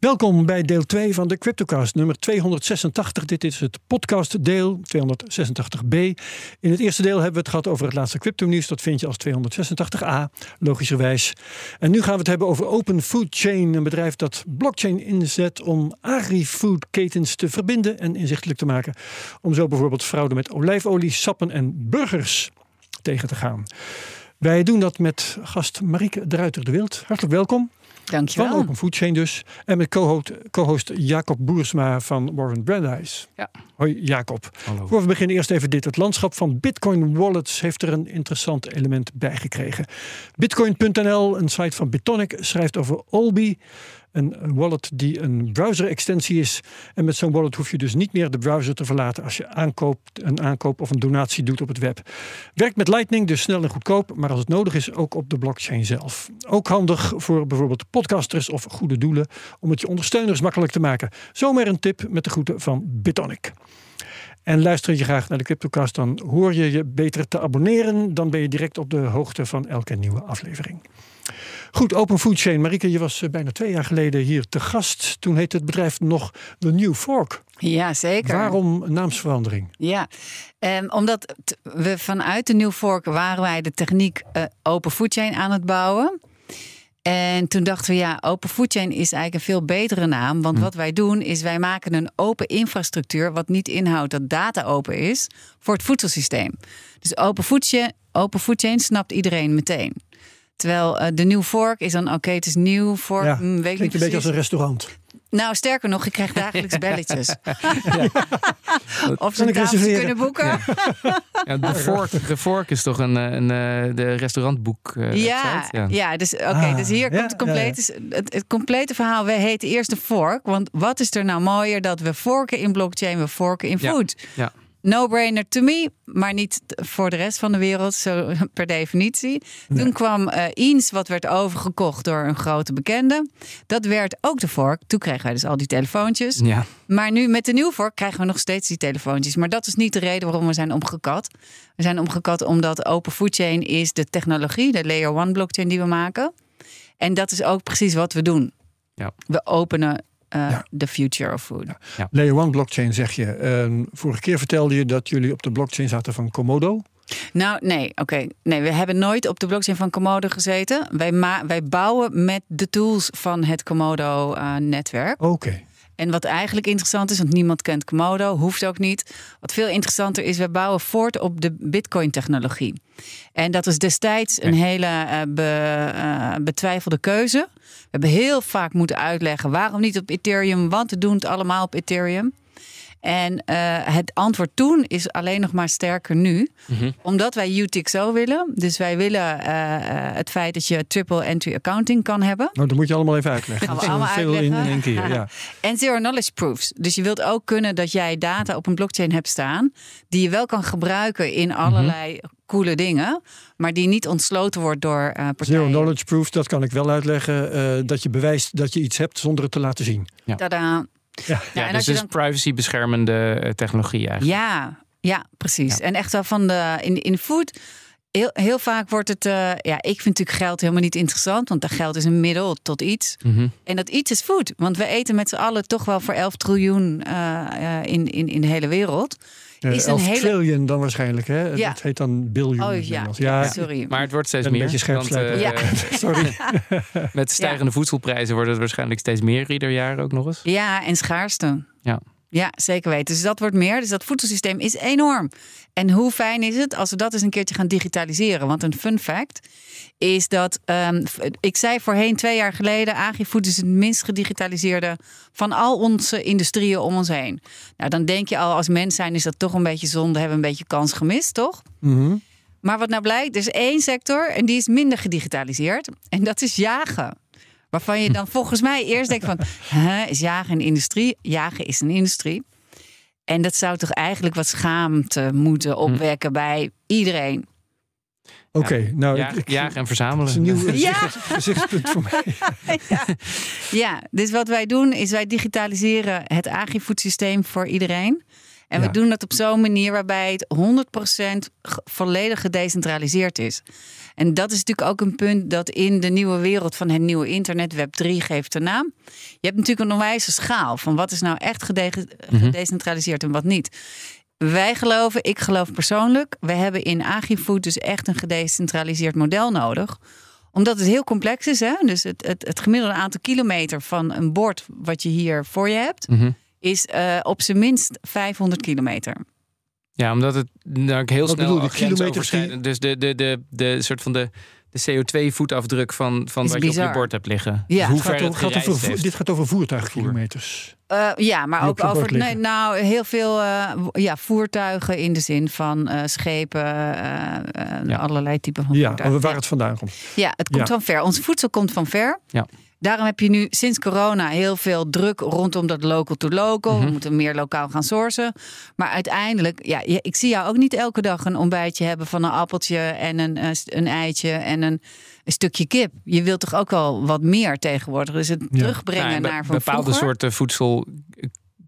Welkom bij deel 2 van de Cryptocast, nummer 286. Dit is het podcastdeel 286b. In het eerste deel hebben we het gehad over het laatste crypto-nieuws. Dat vind je als 286a, logischerwijs. En nu gaan we het hebben over Open Food Chain, een bedrijf dat blockchain inzet om agri-food-ketens te verbinden en inzichtelijk te maken. Om zo bijvoorbeeld fraude met olijfolie, sappen en burgers tegen te gaan. Wij doen dat met gast Marieke Druiter de Wild. Hartelijk welkom. Dankjewel. Van Open Food Chain dus. En met co-host, co-host Jacob Boersma van Warren Brandeis. Ja. Hoi Jacob. Hallo. Voor we beginnen eerst even dit. Het landschap van Bitcoin wallets heeft er een interessant element bij gekregen. Bitcoin.nl, een site van Bitonic, schrijft over Olby. Een wallet die een browser-extensie is. En met zo'n wallet hoef je dus niet meer de browser te verlaten als je aankoopt, een aankoop of een donatie doet op het web. Werkt met Lightning, dus snel en goedkoop, maar als het nodig is, ook op de blockchain zelf. Ook handig voor bijvoorbeeld podcasters of goede doelen, om het je ondersteuners makkelijk te maken. Zomaar een tip met de groeten van Bitonic. En luister je graag naar de Cryptocast, dan hoor je je beter te abonneren. Dan ben je direct op de hoogte van elke nieuwe aflevering. Goed, Open Food Chain. Marieke, je was eh, bijna twee jaar geleden hier te gast. Toen heette het bedrijf nog The New Fork. Ja, zeker. Waarom naamsverandering? Ja, um, omdat we vanuit de New Fork waren wij de techniek uh, Open Food Chain aan het bouwen. En toen dachten we, ja, Open Food Chain is eigenlijk een veel betere naam. Want hm. wat wij doen, is wij maken een open infrastructuur... wat niet inhoudt dat data open is, voor het voedselsysteem. Dus Open Food Chain, open food chain snapt iedereen meteen. Terwijl uh, de New Fork is dan, oké, okay, het is nieuw voor... Ja, mm, weet klinkt een beetje als een restaurant. Nou, sterker nog, ik krijg dagelijks belletjes. ja. of ze tafeltjes kunnen boeken. Ja. ja. de, fork, de Fork is toch een, een, een de restaurantboek uh, ja, ja, ja. dus oké, okay, ah, dus hier komt het complete, het, het, complete verhaal. We heten eerst de Fork, want wat is er nou mooier dat we forken in blockchain, we forken in food. Ja. No-brainer to me, maar niet voor de rest van de wereld, zo per definitie. Nee. Toen kwam uh, Eens, wat werd overgekocht door een grote bekende. Dat werd ook de fork. Toen kregen wij dus al die telefoontjes. Ja. Maar nu met de nieuwe fork krijgen we nog steeds die telefoontjes. Maar dat is niet de reden waarom we zijn omgekat. We zijn omgekat omdat Open Food Chain is de technologie, de Layer 1 blockchain die we maken. En dat is ook precies wat we doen. Ja. We openen uh, ja. the future of food. Ja. Ja. Layer 1 blockchain zeg je. Uh, vorige keer vertelde je dat jullie op de blockchain zaten van Komodo. Nou, nee, oké. Okay. Nee, we hebben nooit op de blockchain van Komodo gezeten. Wij, ma wij bouwen met de tools van het Komodo-netwerk. Uh, oké. Okay. En wat eigenlijk interessant is, want niemand kent Komodo, hoeft ook niet. Wat veel interessanter is, we bouwen voort op de Bitcoin-technologie. En dat is destijds een hele uh, be, uh, betwijfelde keuze. We hebben heel vaak moeten uitleggen waarom niet op Ethereum, want we doen het allemaal op Ethereum. En uh, het antwoord toen is alleen nog maar sterker nu. Mm-hmm. Omdat wij UTXO willen. Dus wij willen uh, uh, het feit dat je triple entry accounting kan hebben. Nou, dat moet je allemaal even uitleggen. Gaan we allemaal veel uitleggen. in, één keer. Ja. en zero knowledge proofs. Dus je wilt ook kunnen dat jij data op een blockchain hebt staan. Die je wel kan gebruiken in allerlei mm-hmm. coole dingen. Maar die niet ontsloten wordt door uh, partijen. Zero knowledge proofs, dat kan ik wel uitleggen. Uh, dat je bewijst dat je iets hebt zonder het te laten zien. Ja. Tada. Ja, ja, ja dus het is dan... privacy beschermende technologie eigenlijk. Ja, ja precies. Ja. En echt wel van de in, in food. Heel, heel vaak wordt het. Uh, ja, ik vind natuurlijk geld helemaal niet interessant. Want dat geld is een middel tot iets. Mm-hmm. En dat iets is food. Want we eten met z'n allen toch wel voor 11 triljoen uh, uh, in, in, in de hele wereld. Is 11 een hele... triljoen dan waarschijnlijk, hè? Ja. Dat heet dan biljoen. Oh, ja. ja. sorry. Maar het wordt steeds een meer. beetje scherp want, uh, ja. Sorry. met stijgende voedselprijzen wordt het waarschijnlijk steeds meer ieder jaar ook nog eens. Ja, en schaarste. Ja. Ja, zeker weten. Dus dat wordt meer. Dus dat voedselsysteem is enorm. En hoe fijn is het als we dat eens een keertje gaan digitaliseren? Want een fun fact is dat, um, ik zei voorheen twee jaar geleden, agrifood is het minst gedigitaliseerde van al onze industrieën om ons heen. Nou, dan denk je al als mens zijn is dat toch een beetje zonde, hebben we een beetje kans gemist, toch? Mm-hmm. Maar wat nou blijkt, er is één sector en die is minder gedigitaliseerd. En dat is jagen. Waarvan je dan volgens mij eerst denkt van, hè, is jagen een industrie? Jagen is een industrie. En dat zou toch eigenlijk wat schaamte moeten opwekken bij iedereen. Oké, nou, Ja, ik, ik, jagen en dat verzamelen. is een nieuw Ja. gezicht- gezichtspunt voor mij. Ja, dus wat wij doen is wij digitaliseren het agrifoodsysteem voor iedereen. En Ja. we doen dat op zo'n manier waarbij het 100% ge- volledig gedecentraliseerd is. En dat is natuurlijk ook een punt dat in de nieuwe wereld van het nieuwe internet, Web 3 geeft de naam. Je hebt natuurlijk een onwijze schaal van wat is nou echt gede- gedecentraliseerd en wat niet. Wij geloven, ik geloof persoonlijk, we hebben in agrifood dus echt een gedecentraliseerd model nodig omdat het heel complex is. Hè? Dus het, het, het gemiddelde aantal kilometer van een bord wat je hier voor je hebt, Mhm. is eh, op zijn minst 500 kilometer. Ja, omdat het nou, heel Wat snel bedoel grensoverschrijdend- Dus de, de, de, de soort van de, de CO2-voetafdruk van, van Is wat je op je bord hebt liggen. Ja. Dus hoe ver het gaat over heeft. dit gaat over voertuigkilometers. Eh, ja, maar ook over nee, nou, heel veel eh, ja, voertuigen in de zin van eh, schepen, Ja. allerlei typen van Ja, voertuigen. waar het vandaan komt. Ja, het komt Ja. van ver. Ons voedsel komt van ver. Ja. Daarom heb je nu sinds corona heel veel druk rondom dat local to local. Mhm. We moeten meer lokaal gaan sourcen. Maar uiteindelijk, ja, ik zie jou ook niet elke dag een ontbijtje hebben van een appeltje en een, eh, een eitje en een, een stukje kip. Je wilt toch ook wel wat meer tegenwoordig. Dus het Ja. terugbrengen Ja, en be- naar van bepaalde vroeger. soorten voedsel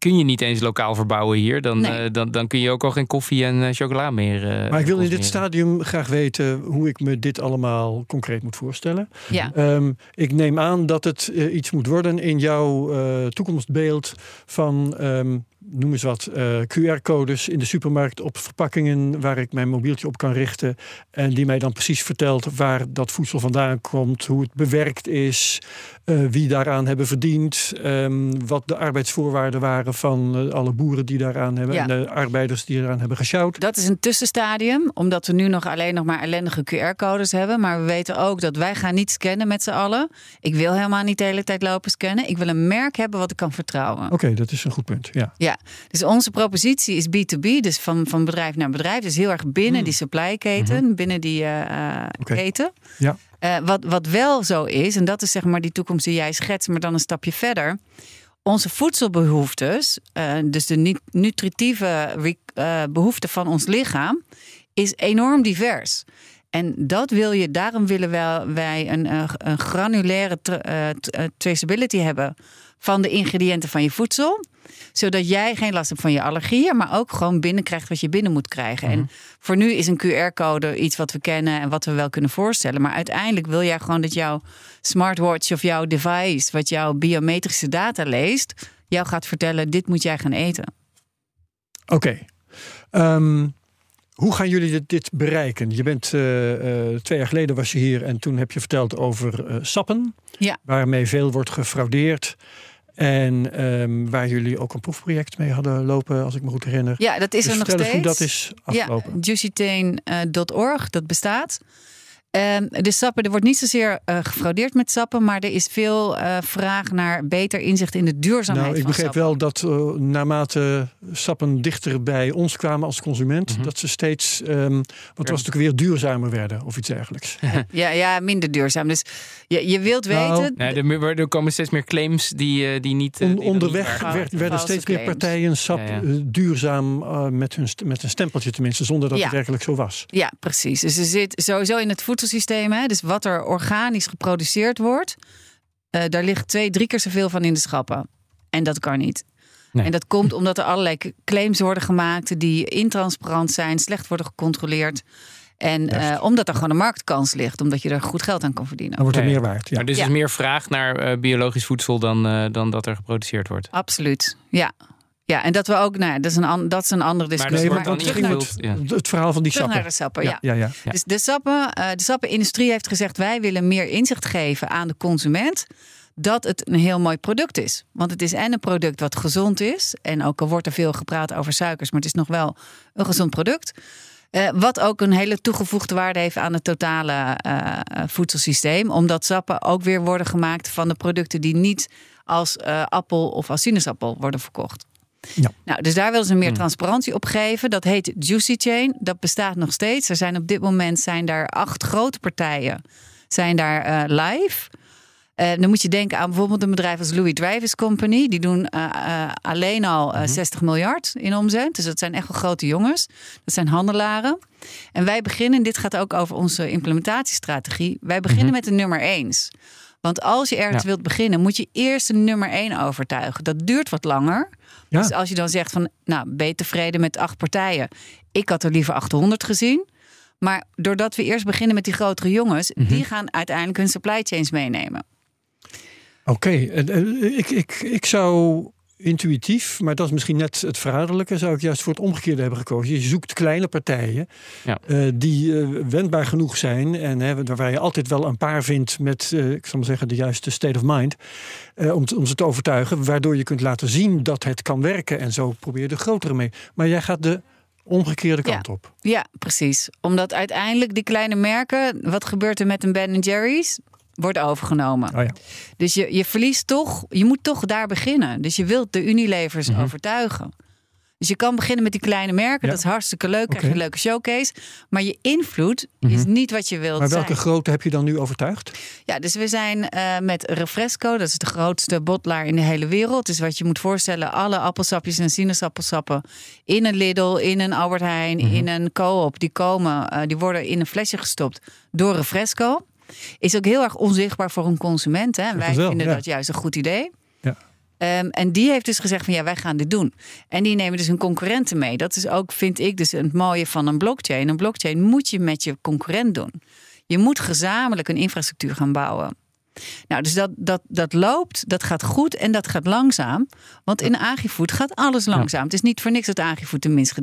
kun je niet eens lokaal verbouwen hier. Dan, Nee. eh, dan, dan kun je ook al geen koffie en eh, chocola meer. eh, Maar ik wil in dit stadium graag weten hoe ik me dit allemaal concreet moet voorstellen. Ja. Ehm, ik neem aan dat het iets moet worden in jouw eh, toekomstbeeld van, ehm, noem eens wat, eh, QR-codes in de supermarkt op verpakkingen waar ik mijn mobieltje op kan richten. En die mij dan precies vertelt waar dat voedsel vandaan komt, hoe het bewerkt is, eh, wie daaraan hebben verdiend, ehm, wat de arbeidsvoorwaarden waren van eh, alle boeren die daaraan hebben Ja. en de arbeiders die eraan hebben gesjouwd. Dat is een tussenstadium, omdat we nu nog alleen nog maar ellendige QR-codes hebben. Maar we weten ook dat wij gaan niet scannen met z'n allen. Ik wil helemaal niet de hele tijd lopen scannen. Ik wil een merk hebben wat ik kan vertrouwen. Oké, dat is een goed punt. Ja. Ja, dus onze propositie is B2B, dus van, van bedrijf naar bedrijf. Dus heel erg binnen Hmm. die supply keten, binnen die eh, eh, keten. Ja. Eh, wat, wat wel zo is, en dat is zeg maar die toekomst die jij schetst, maar dan een stapje verder. Onze voedselbehoeftes, eh, dus de nu- nutritieve eh, behoeften van ons lichaam, is enorm divers. En dat wil je, daarom willen wel wij een, een granulaire traceability hebben van de ingrediënten van je voedsel. Zodat jij geen last hebt van je allergieën, maar ook gewoon binnenkrijgt wat je binnen moet krijgen. En voor nu is een QR-code iets wat we kennen en wat we wel kunnen voorstellen. Maar uiteindelijk wil jij gewoon dat jouw smartwatch of jouw device, wat jouw biometrische data leest, jou gaat vertellen: dit moet jij gaan eten. Oké. Ehm, hoe gaan jullie dit, dit bereiken? Je bent eh, eh, twee jaar geleden was je hier en toen heb je verteld over eh, sappen. Ja. Waarmee veel wordt gefraudeerd. En ehm, waar jullie ook een proefproject mee hadden lopen, als ik me goed herinner. Ja, dat is Dus er nog steeds. hoe dat is afgelopen. Ja, juicytain.org, dat bestaat. Ehm, de sappen, er wordt niet zozeer eh, gefraudeerd met sappen, maar er is veel eh, vraag naar beter inzicht in de duurzaamheid Nou, ik van begreep sappen. wel dat eh, naarmate sappen dichter bij ons kwamen als consument, Mhm. dat ze steeds, ehm wat was het ook weer, duurzamer werden of iets dergelijks. Ja, ja, minder duurzaam. Dus je, je wilt Nou, weten. Nee, er, er komen steeds meer claims die, eh, die niet. On- die nog onderweg niet waar- werd, werden valse steeds meer partijen sap Ja, ja. duurzaam eh, met, hun, met een stempeltje tenminste, zonder dat Ja. het werkelijk zo was. Ja, precies. Dus er zit sowieso in het voedselsysteem, hè, dus wat er organisch geproduceerd wordt, eh, daar ligt twee, drie keer zoveel van in de schappen. En dat kan niet. Nee. En dat komt omdat er allerlei claims worden gemaakt die intransparant zijn, slecht worden gecontroleerd. En eh, omdat er gewoon een marktkans ligt, omdat je er goed geld aan kan verdienen. Dan wordt er meer waard. Ja. Maar dus Ja. is meer vraag naar eh, biologisch voedsel dan, eh, dan dat er geproduceerd wordt. Absoluut. Ja. Ja, en dat we ook, nou ja, dat is een, an- dat is een andere Maar discussie. dat Nee, het terug naar, het, het verhaal van die terug sappen. naar de sappen. ja, ja, ja. Ja. Dus de, sappen, eh, de sappenindustrie heeft gezegd: wij willen meer inzicht geven aan de consument. Dat het een heel mooi product is. Want het is en een product wat gezond is. En ook al wordt er veel gepraat over suikers, maar het is nog wel een gezond product. Eh, wat ook een hele toegevoegde waarde heeft aan het totale eh, voedselsysteem. Omdat sappen ook weer worden gemaakt van de producten die niet als eh, appel of als sinaasappel worden verkocht. Ja. Nou, dus daar willen ze meer Hmm. transparantie op geven. Dat heet Juicy Chain. Dat bestaat nog steeds. Er zijn op dit moment zijn daar acht grote partijen zijn daar eh, live. Eh, dan moet je denken aan bijvoorbeeld een bedrijf als Louis Dreyfus Company. Die doen eh, alleen al eh, 60 miljard in omzet. Dus dat zijn echt wel grote jongens. Dat zijn handelaren. En wij beginnen, dit gaat ook over onze implementatiestrategie. Wij beginnen met de nummer 1. Want als je ergens Ja. wilt beginnen, moet je eerst de nummer 1 overtuigen. Dat duurt wat langer. Ja. Dus als je dan zegt van, nou, ben je tevreden met acht partijen? Ik had er liever 800 gezien. Maar doordat we eerst beginnen met die grotere jongens, die gaan uiteindelijk hun supply chains meenemen. Oké, ik, ik, ik zou intuïtief, maar dat is misschien net het verraderlijke, zou ik juist voor het omgekeerde hebben gekozen. Je zoekt kleine partijen Ja. eh, die eh, wendbaar genoeg zijn en hè, waar je altijd wel een paar vindt met, eh, ik zal maar zeggen, de juiste state of mind, eh, om, om ze te overtuigen, waardoor je kunt laten zien dat het kan werken en zo probeer je de grotere mee. Maar jij gaat de omgekeerde Ja. kant op. Ja, precies. Omdat uiteindelijk die kleine merken, wat gebeurt er met een Ben Jerry's? Wordt overgenomen. Oh ja. Dus je, je verliest toch, je moet toch daar beginnen. Dus je wilt de Unilevers Mhm. overtuigen. Dus je kan beginnen met die kleine merken, Ja. dat is hartstikke leuk, krijg je een leuke showcase. Maar je invloed is niet wat je wilt Maar welke zijn. grote heb je dan nu overtuigd? Ja, dus we zijn eh, met Refresco, dat is de grootste bottelaar in de hele wereld. Dus wat je moet voorstellen, alle appelsapjes en sinaasappelsappen in een Lidl, in een Albert Heijn, Mhm. in een Coop, die komen, eh, die worden in een flesje gestopt door Refresco. Is ook heel erg onzichtbaar voor een consument. Hè? En wij vinden ja. dat juist een goed idee. Ja. Ehm, en die heeft dus gezegd van ja, wij gaan dit doen. En die nemen dus hun concurrenten mee. Dat is ook, vind ik, dus het mooie van een blockchain. Een blockchain moet je met je concurrent doen. Je moet gezamenlijk een infrastructuur gaan bouwen. Nou, dus dat, dat, dat loopt, dat gaat goed en dat gaat langzaam. Want in agrifood gaat alles langzaam. Het is niet voor niks dat agrifood de minst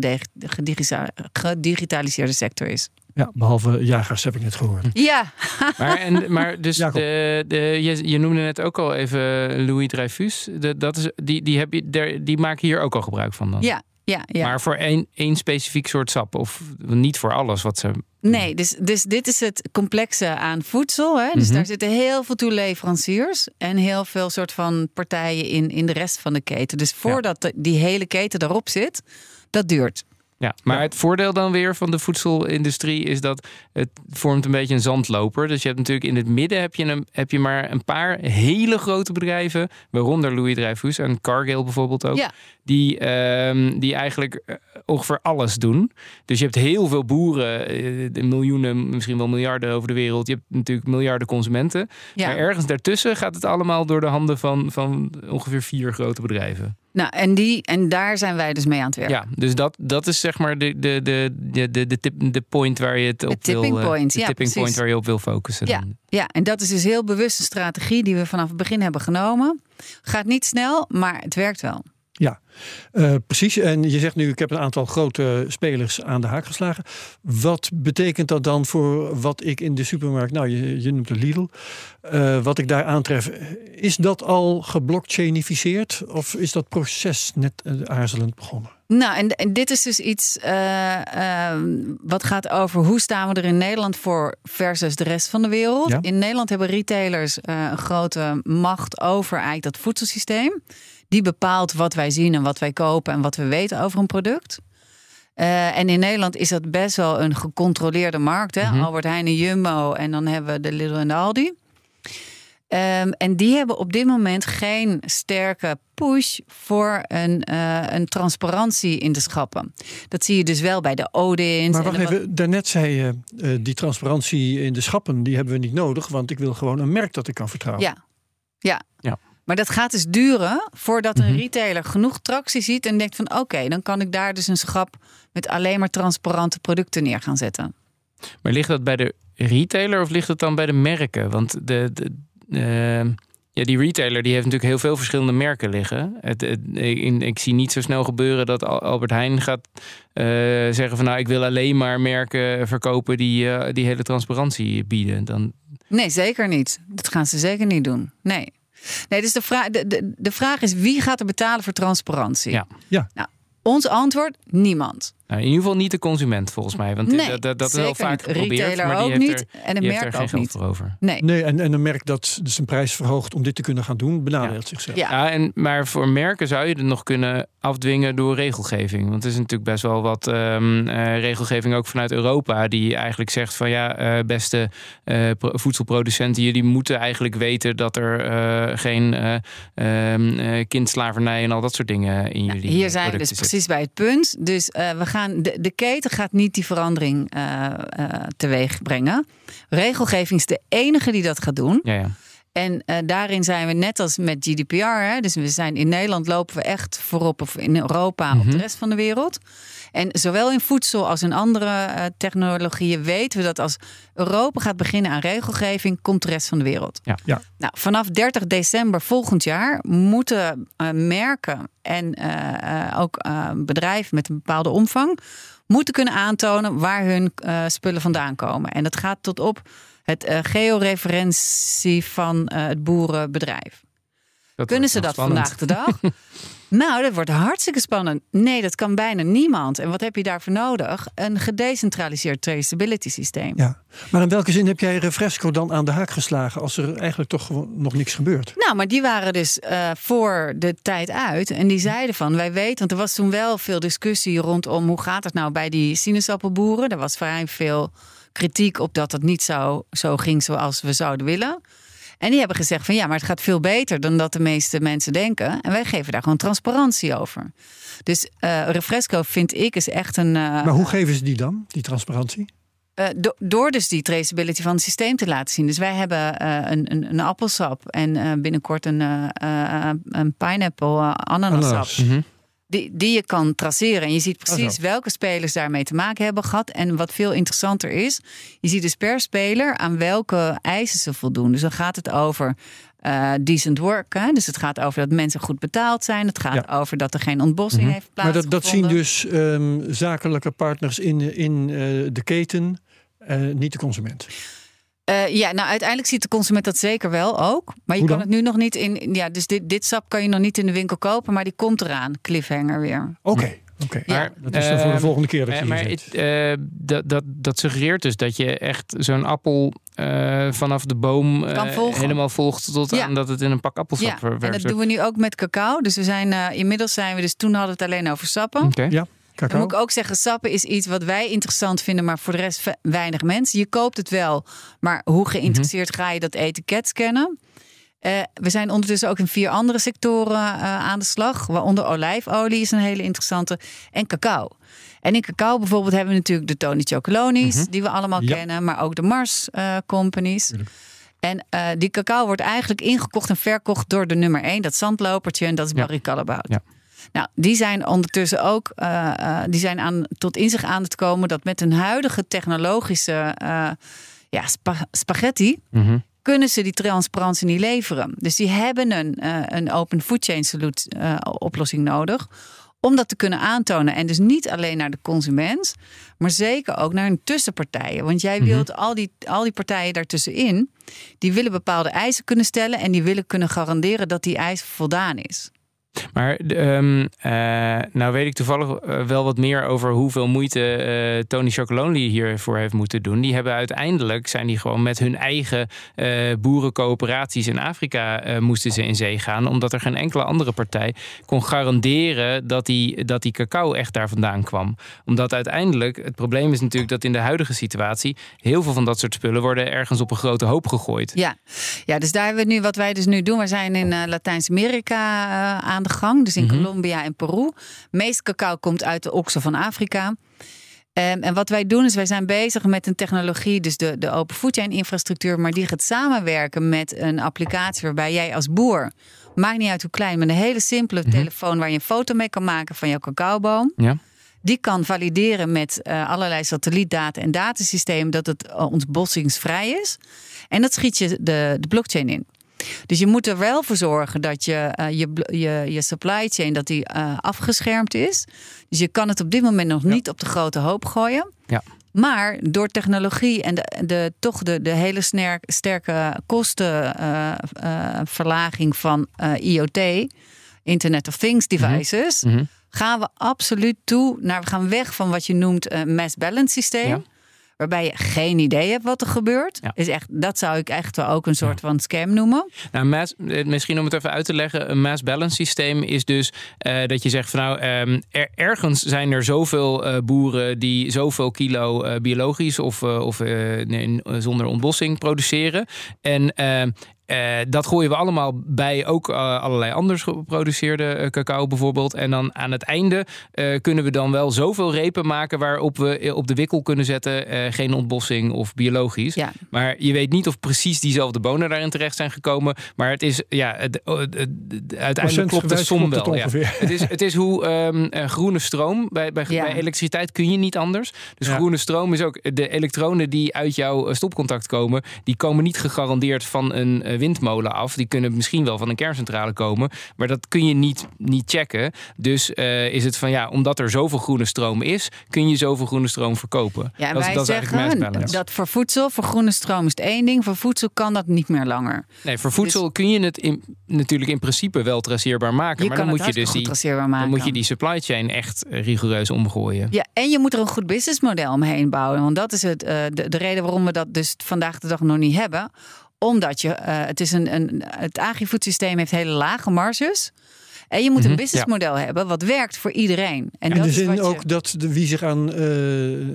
gedigitaliseerde sector is. Ja, behalve jagers heb ik net gehoord. Ja, Maar, en, maar dus de, de, je, je noemde net ook al even Louis Dreyfus. De, dat is, die, die, heb je, der- die maken hier ook al gebruik van dan? ja, ja, ja. Maar voor één, één specifiek soort sap? Of niet voor alles wat ze... Nee, dus, dus dit is het complexe aan voedsel. Hè? Dus Mhm. daar zitten heel veel toeleveranciers en heel veel soort van partijen in, in de rest van de keten. Dus voordat de- die hele keten erop zit, dat duurt. Ja, maar het voordeel dan weer van de voedselindustrie is dat het vormt een beetje een zandloper. Dus je hebt natuurlijk in het midden heb je, een, heb je maar een paar hele grote bedrijven, waaronder Louis Dreyfus en Cargill bijvoorbeeld ook, Ja. die, ehm, die eigenlijk eh, ongeveer alles doen. Dus je hebt heel veel boeren, eh, de miljoenen, misschien wel miljarden over de wereld. Je hebt natuurlijk miljarden consumenten. Ja. Maar ergens daartussen gaat het allemaal door de handen van, van ongeveer vier grote bedrijven. Nou, en, die, en daar zijn wij dus mee aan het werken. Ja, dus dat, dat is zeg maar de, de, de, de, de, de, tip, de point waar je het op tipping wil... eh, point, de ja, tipping precies. point waar je op wil focussen. Ja, dan. ja, en dat is dus heel bewust een strategie die we vanaf het begin hebben genomen. Gaat niet snel, maar het werkt wel. Ja, eh, precies. En je zegt nu, ik heb een aantal grote spelers aan de haak geslagen. Wat betekent dat dan voor wat ik in de supermarkt, nou je, je noemt de Lidl, eh, wat ik daar aantref. Is dat al geblockchainificeerd of is dat proces net eh, aarzelend begonnen? Nou, en, en dit is dus iets eh, eh, wat gaat over hoe staan we er in Nederland voor versus de rest van de wereld. Ja. In Nederland hebben retailers een grote macht over eigenlijk dat voedselsysteem. Die bepaalt wat wij zien en wat wij kopen en wat we weten over een product. Eh, en in Nederland is dat best wel een gecontroleerde markt. Hè? Mhm. Albert Heijn en Jumbo en dan hebben we de Lidl en de Aldi. Ehm, en die hebben op dit moment geen sterke push voor een, eh, een transparantie in de schappen. Dat zie je dus wel bij de Odins. Maar en wacht de- even, daarnet zei je, eh, die transparantie in de schappen, die hebben we niet nodig, want ik wil gewoon een merk dat ik kan vertrouwen. Ja. ja. Ja. Maar dat gaat dus duren voordat een Mhm. retailer genoeg tractie ziet en denkt van oké, dan kan ik daar dus een schap met alleen maar transparante producten neer gaan zetten. Maar ligt dat bij de retailer of ligt het dan bij de merken? Want de, de, eh, ja, die retailer die heeft natuurlijk heel veel verschillende merken liggen. Het, het- ik, ik zie niet zo snel gebeuren dat Al- Albert Heijn gaat eh, zeggen van nou ik wil alleen maar merken verkopen die, eh, die hele transparantie bieden. Dan, Nee, zeker niet. Dat gaan ze zeker niet doen. Nee. Nee, dus de vraag, de, de, de vraag is wie gaat er betalen voor transparantie? Ja. Ja. Nou, ons antwoord: niemand. Nou, in ieder geval niet de consument volgens mij. Want Nee, dat, dat, dat is wel vaak niet. geprobeerd. Retailer maar die ook heeft niet er, en een heeft merk er geen ook geld niet. voor over. Nee. Nee, en, en een merk dat dus zijn prijs verhoogt om dit te kunnen gaan doen, benadeelt zichzelf. Ja. Ja, en, maar voor merken zou je het nog kunnen afdwingen door regelgeving. Want er is natuurlijk best wel wat ehm, eh, regelgeving ook vanuit Europa... die eigenlijk zegt van ja, eh, beste eh, pro- voedselproducenten... jullie moeten eigenlijk weten dat er eh, geen eh ehm, eh, kindslavernij... en al dat soort dingen in Nou, jullie hier zijn we dus zit. precies bij het punt. Dus eh, we gaan, de, de keten gaat niet die verandering eh, teweeg brengen. Regelgeving is de enige die dat gaat doen. Ja, ja. En eh, daarin zijn we net als met GDPR. Hè, dus we zijn in Nederland lopen we echt voorop of in Europa op de rest van de wereld. En zowel in voedsel als in andere eh, technologieën weten we dat als Europa gaat beginnen aan regelgeving, komt de rest van de wereld. Ja. Ja. Nou, vanaf 30 december volgend jaar moeten eh, merken en eh, eh, ook eh, bedrijven met een bepaalde omvang moeten kunnen aantonen waar hun eh, spullen vandaan komen. En dat gaat tot op het eh, georeferentie van eh, het boerenbedrijf. Dat Kunnen ze dat spannend. vandaag de dag? nou, dat wordt hartstikke spannend. Nee, dat kan bijna niemand. En wat heb je daarvoor nodig? Een gedecentraliseerd traceability systeem. Ja. Maar in welke zin heb jij Refresco dan aan de haak geslagen als er eigenlijk toch gewoon nog niks gebeurt? Nou, maar die waren dus eh, voor de tijd uit. En die zeiden van, wij weten... want er was toen wel veel discussie rondom... hoe gaat het nou bij die sinaasappelboeren? Er was vrij veel kritiek op dat het niet zo, zo ging zoals we zouden willen. En die hebben gezegd van ja, maar het gaat veel beter dan dat de meeste mensen denken. En wij geven daar gewoon transparantie over. Dus eh, Refresco vind ik is echt een. eh, Maar hoe geven ze die dan, die transparantie? eh, do- door dus die traceability van het systeem te laten zien. Dus wij hebben eh, een, een, een appelsap en eh, binnenkort een, een pineapple uh, ananassap. Ananas. Mhm. Die, die je kan traceren. En je ziet precies welke spelers daarmee te maken hebben gehad. En wat veel interessanter is, je ziet dus per speler aan welke eisen ze voldoen. Dus dan gaat het over eh, decent work. Hè? Dus het gaat over dat mensen goed betaald zijn. Het gaat Ja. over dat er geen ontbossing Mhm. heeft Maar plaatsgevonden. dat, dat zien dus ehm, zakelijke partners in, in eh, de keten, eh, niet de consument. Eh, ja, nou uiteindelijk ziet de consument dat zeker wel ook. Maar je kan het nu nog niet in. Ja, dus dit, dit sap kan je nog niet in de winkel kopen, maar die komt eraan. Cliffhanger weer. Oké, oké. Ja. Maar, Dat is dan voor de ehm, volgende keer dat je Eh, hier maar het, eh, dat, dat, dat suggereert dus dat je echt zo'n appel eh, vanaf de boom helemaal volgt tot Ja. aan dat het in een pak appelsap Ja, en verwerkt dat doen we nu ook met cacao. Dus we zijn eh, inmiddels zijn we dus toen hadden we het alleen over sappen. Oké. Ja, Dan moet ik ook zeggen, sappen is iets wat wij interessant vinden, maar voor de rest weinig mensen. Je koopt het wel, maar hoe geïnteresseerd ga je dat etiket scannen? Eh, we zijn ondertussen ook in vier andere sectoren eh, aan de slag. Waaronder olijfolie is een hele interessante. En cacao. En in cacao bijvoorbeeld hebben we natuurlijk de Tony Chocolonis, die we allemaal Ja. kennen. Maar ook de Mars eh, companies. En die cacao wordt eigenlijk ingekocht en verkocht door de nummer één. Dat zandlopertje en dat is Ja. Barry Callebaut. Ja. Nou, die zijn ondertussen ook eh, eh, die zijn aan, tot inzicht aan het komen dat met hun huidige technologische eh, ja, spa- spaghetti Mhm. kunnen ze die transparantie niet leveren. Dus die hebben een, een open food chain solutie, oplossing nodig om dat te kunnen aantonen. En dus niet alleen naar de consument, maar zeker ook naar hun tussenpartijen. Want jij wilt al, die, al die partijen daartussenin, die willen bepaalde eisen kunnen stellen en die willen kunnen garanderen dat die eis voldaan is. Maar eh, nou weet ik toevallig eh, wel wat meer over hoeveel moeite eh, Tony Chocolonely hiervoor heeft moeten doen. Die hebben uiteindelijk zijn die gewoon met hun eigen boerencoöperaties in Afrika moesten ze in zee gaan, omdat er geen enkele andere partij kon garanderen dat die, dat die cacao echt daar vandaan kwam. Omdat uiteindelijk het probleem is natuurlijk dat in de huidige situatie heel veel van dat soort spullen worden ergens op een grote hoop gegooid. Ja, ja dus daar hebben we nu wat wij dus nu doen. We zijn in Latijns-Amerika eh, aan de gang, dus in Mhm. Colombia en Peru. Meest cacao komt uit de oksen van Afrika. Ehm, en wat wij doen is, wij zijn bezig met een technologie, dus de, de open food chain infrastructuur, maar die gaat samenwerken met een applicatie waarbij jij als boer, maakt niet uit hoe klein, met een hele simpele telefoon waar je een foto mee kan maken van jouw cacaoboom. Ja. Die kan valideren met eh, allerlei satellietdata en datasystemen dat het eh, ontbossingsvrij is. En dat schiet je de, de blockchain in. Dus je moet er wel voor zorgen dat je, eh, je, je, je supply chain dat die, eh, afgeschermd is. Dus je kan het op dit moment nog niet op de grote hoop gooien. Ja. Maar door technologie en de, de, toch de, de hele sner- sterke kostenverlaging van eh, IoT, Internet of Things devices, Mhm. gaan we absoluut toe naar, we gaan weg van wat je noemt een mass balance systeem. Ja. Waarbij je geen idee hebt wat er gebeurt. Ja. Is echt, dat zou ik echt wel ook een soort van scam noemen. Nou, mass, eh, misschien om het even uit te leggen. Een mass balance systeem is dus eh, dat je zegt van nou, ehm, er- ergens zijn er zoveel eh, boeren die zoveel kilo biologisch of, of nee, zonder ontbossing produceren. En eh, dat gooien we allemaal bij ook eh, allerlei anders geproduceerde eh, cacao bijvoorbeeld. En dan aan het einde eh, kunnen we dan wel zoveel repen maken waarop we op de wikkel kunnen zetten eh, geen ontbossing of biologisch. Ja. Maar je weet niet of precies diezelfde bonen daarin terecht zijn gekomen. Maar het is, ja, het, het- het- het- uiteindelijk klopt de Procentgewijs som het wel. Ja. Het, is, het is hoe ehm, eh, groene stroom, bij, bij, Ja. bij elektriciteit kun je niet anders. Dus Ja. groene stroom is ook, de elektronen die uit jouw stopcontact komen, die komen niet gegarandeerd van een eh, windmolen af. Die kunnen misschien wel van een kerncentrale komen, maar dat kun je niet, niet checken. Dus eh, is het van ja, omdat er zoveel groene stroom is, kun je zoveel groene stroom verkopen. Ja, en dat, wij dat zeggen dat voor voedsel, voor groene stroom is het één ding. Voor voedsel kan dat niet meer langer. Nee, voor voedsel kun je het in, natuurlijk in principe wel traceerbaar maken. Je maar kan dan moet je dus die, maken. dan moet je die supply chain echt rigoureus omgooien. Ja, en je moet er een goed businessmodel omheen bouwen. Want dat is het, eh, de, de reden waarom we dat dus vandaag de dag nog niet hebben. Omdat je, eh, het, is een, een, het agri-food systeem heeft hele lage marges. En je moet Mhm, een businessmodel hebben wat werkt voor iedereen. En In dat de is zin wat je- ook dat de, wie zich aan eh,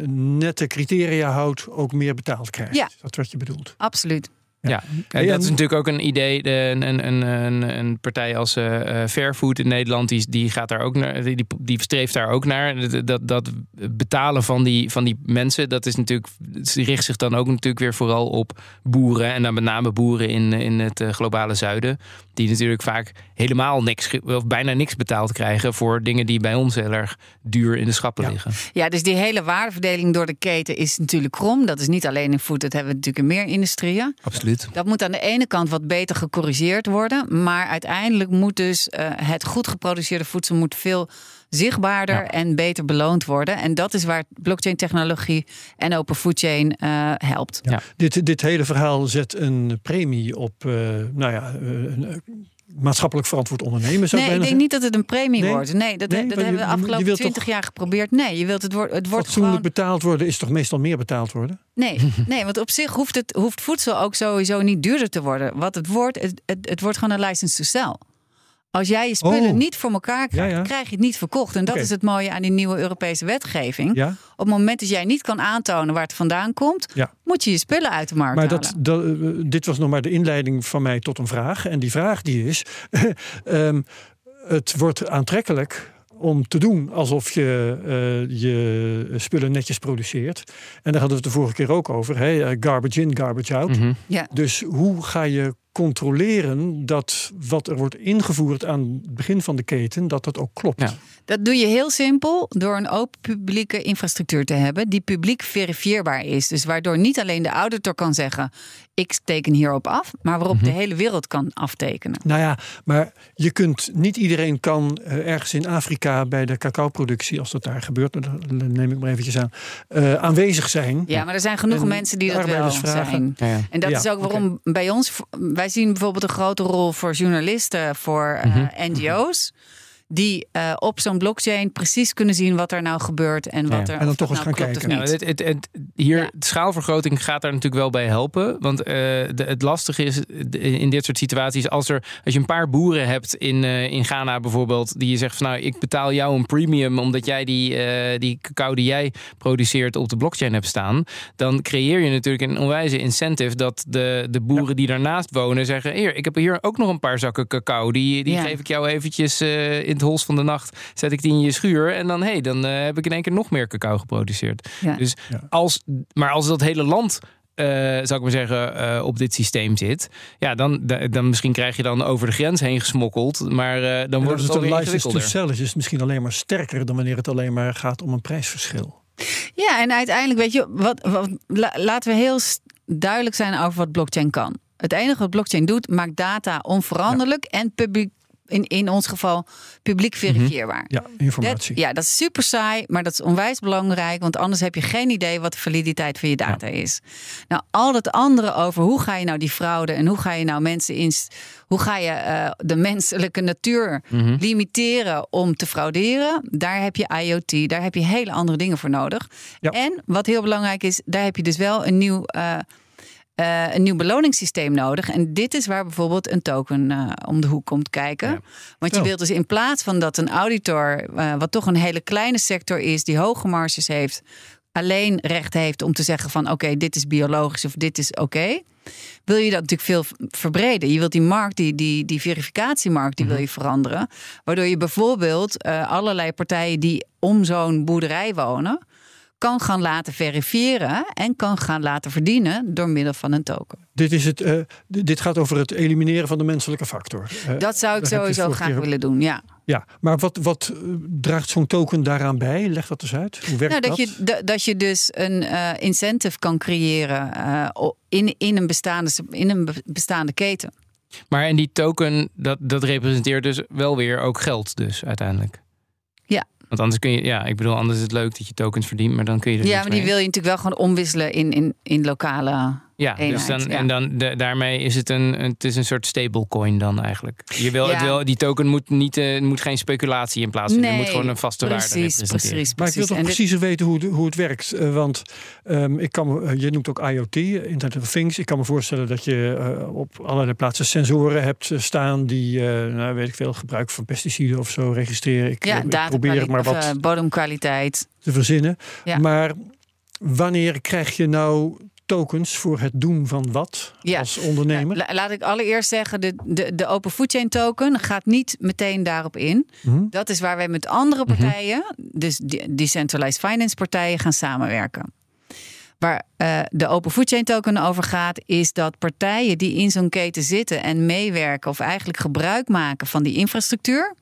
nette criteria houdt, ook meer betaald krijgt. Ja. Dat is wat je bedoelt. Absoluut. Ja, en dat is natuurlijk ook een idee. De, een, een, een, een partij als eh eh, Fairfood in Nederland, die, die gaat daar ook naar, die, die streeft daar ook naar. Dat, dat, betalen van die, van die mensen, dat is natuurlijk, richt zich dan ook natuurlijk weer vooral op boeren. En dan met name boeren in, in het eh, globale zuiden. Die natuurlijk vaak helemaal niks, of bijna niks betaald krijgen voor dingen die bij ons heel erg duur in de schappen Ja. liggen. Ja, dus die hele waardeverdeling door de keten is natuurlijk krom. Dat is niet alleen in food, dat hebben we natuurlijk in meer industrieën. Absoluut. Dat moet aan de ene kant wat beter gecorrigeerd worden. Maar uiteindelijk moet dus eh, het goed geproduceerde voedsel moet veel zichtbaarder Ja. en beter beloond worden. En dat is waar blockchain technologie en open food chain eh, helpt. Ja. Dit, dit hele verhaal zet een premie op, eh, nou ja, eh, een, maatschappelijk verantwoord ondernemen. Zou Nee, ik denk niet dat het een premie Nee? wordt. Nee, dat, Nee, dat hebben we de afgelopen twintig jaar geprobeerd. Nee, je wilt het, wordt het wordt fatsoenlijk gewoon... betaald worden, is toch meestal meer betaald worden? Nee, nee, want op zich hoeft, het, hoeft voedsel ook sowieso niet duurder te worden. Wat het wordt, het, het, het wordt gewoon een license to sell. Als jij je spullen Oh. niet voor elkaar krijgt, Ja, ja. krijg je het niet verkocht. En dat is het mooie aan die nieuwe Europese wetgeving. Ja, Op het moment dat jij niet kan aantonen waar het vandaan komt, Ja. moet je je spullen uit de markt maar halen. dat, dat, eh, dit was nog maar de inleiding van mij tot een vraag. En die vraag die is, ehm, het wordt aantrekkelijk om te doen alsof je eh, je spullen netjes produceert. En daar hadden we het de vorige keer ook over. Hè? eh, Garbage in, garbage out. Mhm. Ja. Dus hoe ga je controleren dat wat er wordt ingevoerd aan het begin van de keten, dat dat ook klopt? Ja. Dat doe je heel simpel door een open publieke infrastructuur te hebben die publiek verifieerbaar is. Dus waardoor niet alleen de auditor kan zeggen: ik teken hierop af, maar waarop Mhm. de hele wereld kan aftekenen. Nou ja, maar je kunt niet iedereen kan eh, ergens in Afrika bij de cacaoproductie, als dat daar gebeurt, dat neem ik maar eventjes aan, eh, aanwezig zijn. Ja, maar er zijn genoeg En mensen die dat wel zijn. Ja, ja. En dat Ja, is ook waarom bij ons, wij zien bijvoorbeeld een grote rol voor journalisten, voor eh, Mhm. NGO's. Die eh, op zo'n blockchain precies kunnen zien wat er nou gebeurt en wat Ja. er En dan toch eens nou gaan kijken. Nou, het, het- hier, Ja. de schaalvergroting gaat daar natuurlijk wel bij helpen. Want eh, de, het lastige is in dit soort situaties, als, er, als je een paar boeren hebt in, eh, in Ghana bijvoorbeeld, die je zegt van nou, ik betaal jou een premium omdat jij die, eh, die cacao die jij produceert op de blockchain hebt staan, dan creëer je natuurlijk een onwijze incentive dat de, de boeren die daarnaast wonen zeggen, hier, ik heb hier ook nog een paar zakken cacao, die, die Ja. geef ik jou eventjes eh, in het hols van de nacht, zet ik die in je schuur en dan, hey, dan heb ik in één keer nog meer cacao geproduceerd. Ja. Dus Ja. als, maar als dat hele land, eh, zou ik maar zeggen, eh, op dit systeem zit, ja, dan, da- dan misschien krijg je dan over de grens heen gesmokkeld, maar eh, dan wordt het het alweer een license to ingewikkelder. sell is, misschien alleen maar sterker dan wanneer het alleen maar gaat om een prijsverschil. Ja, en uiteindelijk weet je, wat, wat, la- laten we heel duidelijk zijn over wat blockchain kan. Het enige wat blockchain doet, maakt data onveranderlijk en publiek, in, in ons geval publiek verifieerbaar. Ja, informatie. Dat, ja, dat is super saai, maar dat is onwijs belangrijk. Want anders heb je geen idee wat de validiteit van je data is. Nou, al dat andere over hoe ga je nou die fraude en hoe ga je nou mensen in. Hoe ga je eh, de menselijke natuur Mhm. limiteren om te frauderen? Daar heb je IoT, daar heb je hele andere dingen voor nodig. Ja. En wat heel belangrijk is, daar heb je dus wel een nieuw. eh, eh, een nieuw beloningssysteem nodig. En dit is waar bijvoorbeeld een token eh, om de hoek komt kijken. Ja. Want je Oh. wilt dus in plaats van dat een auditor, eh, wat toch een hele kleine sector is, die hoge marges heeft, alleen recht heeft om te zeggen van oké, dit is biologisch of dit is oké. Wil je dat natuurlijk veel verbreden? Je wilt die markt, die, die, die verificatiemarkt, die wil je veranderen. Waardoor je bijvoorbeeld allerlei partijen die om zo'n boerderij wonen, kan gaan laten verifiëren en kan gaan laten verdienen door middel van een token. Dit, is het, eh, dit gaat over het elimineren van de menselijke factor. Dat zou ik sowieso graag keer- willen doen, ja. Ja, maar wat, wat eh, draagt zo'n token daaraan bij? Leg dat eens uit. Hoe werkt Nou, dat, dat? Je, da- dat je dus een eh, incentive kan creëren eh, in, in, een bestaande, in een be- bestaande keten. Maar en die token, dat, dat representeert dus wel weer ook geld dus uiteindelijk. Ja. Want anders kun je, ja, ik bedoel, anders is het leuk dat je tokens verdient, maar dan kun je er Ja, maar die mee. wil je natuurlijk wel gewoon omwisselen in, in, in lokale. Ja, dus dan, ja. en dan de- daarmee is het een, het is een soort stablecoin dan eigenlijk. Je wil, Ja. het wil, die token moet, niet, eh, moet geen speculatie in plaatsen. Het moet gewoon een vaste waarde precies, representeren. precies, Maar ik wil precies. toch En dit- preciezer weten hoe, hoe het werkt. Eh, want ehm, ik kan, eh, je noemt ook IoT, Internet of Things. Ik kan me voorstellen dat je op allerlei plaatsen sensoren hebt staan die, eh, nou, weet ik veel, gebruik van pesticiden of zo registreren. Ik, ja, ik probeer het maar wat eh, bodemkwaliteit. te verzinnen. Ja. Maar wanneer krijg je nou tokens voor het doen van wat Ja. als ondernemer? La- laat ik allereerst zeggen, de, de, de Open Food Chain token gaat niet meteen daarop in. Hm? Dat is waar wij met andere partijen, dus de- decentralized finance partijen, gaan samenwerken. Waar eh, de Open Food Chain token over gaat, is dat partijen die in zo'n keten zitten en meewerken of eigenlijk gebruik maken van die infrastructuur,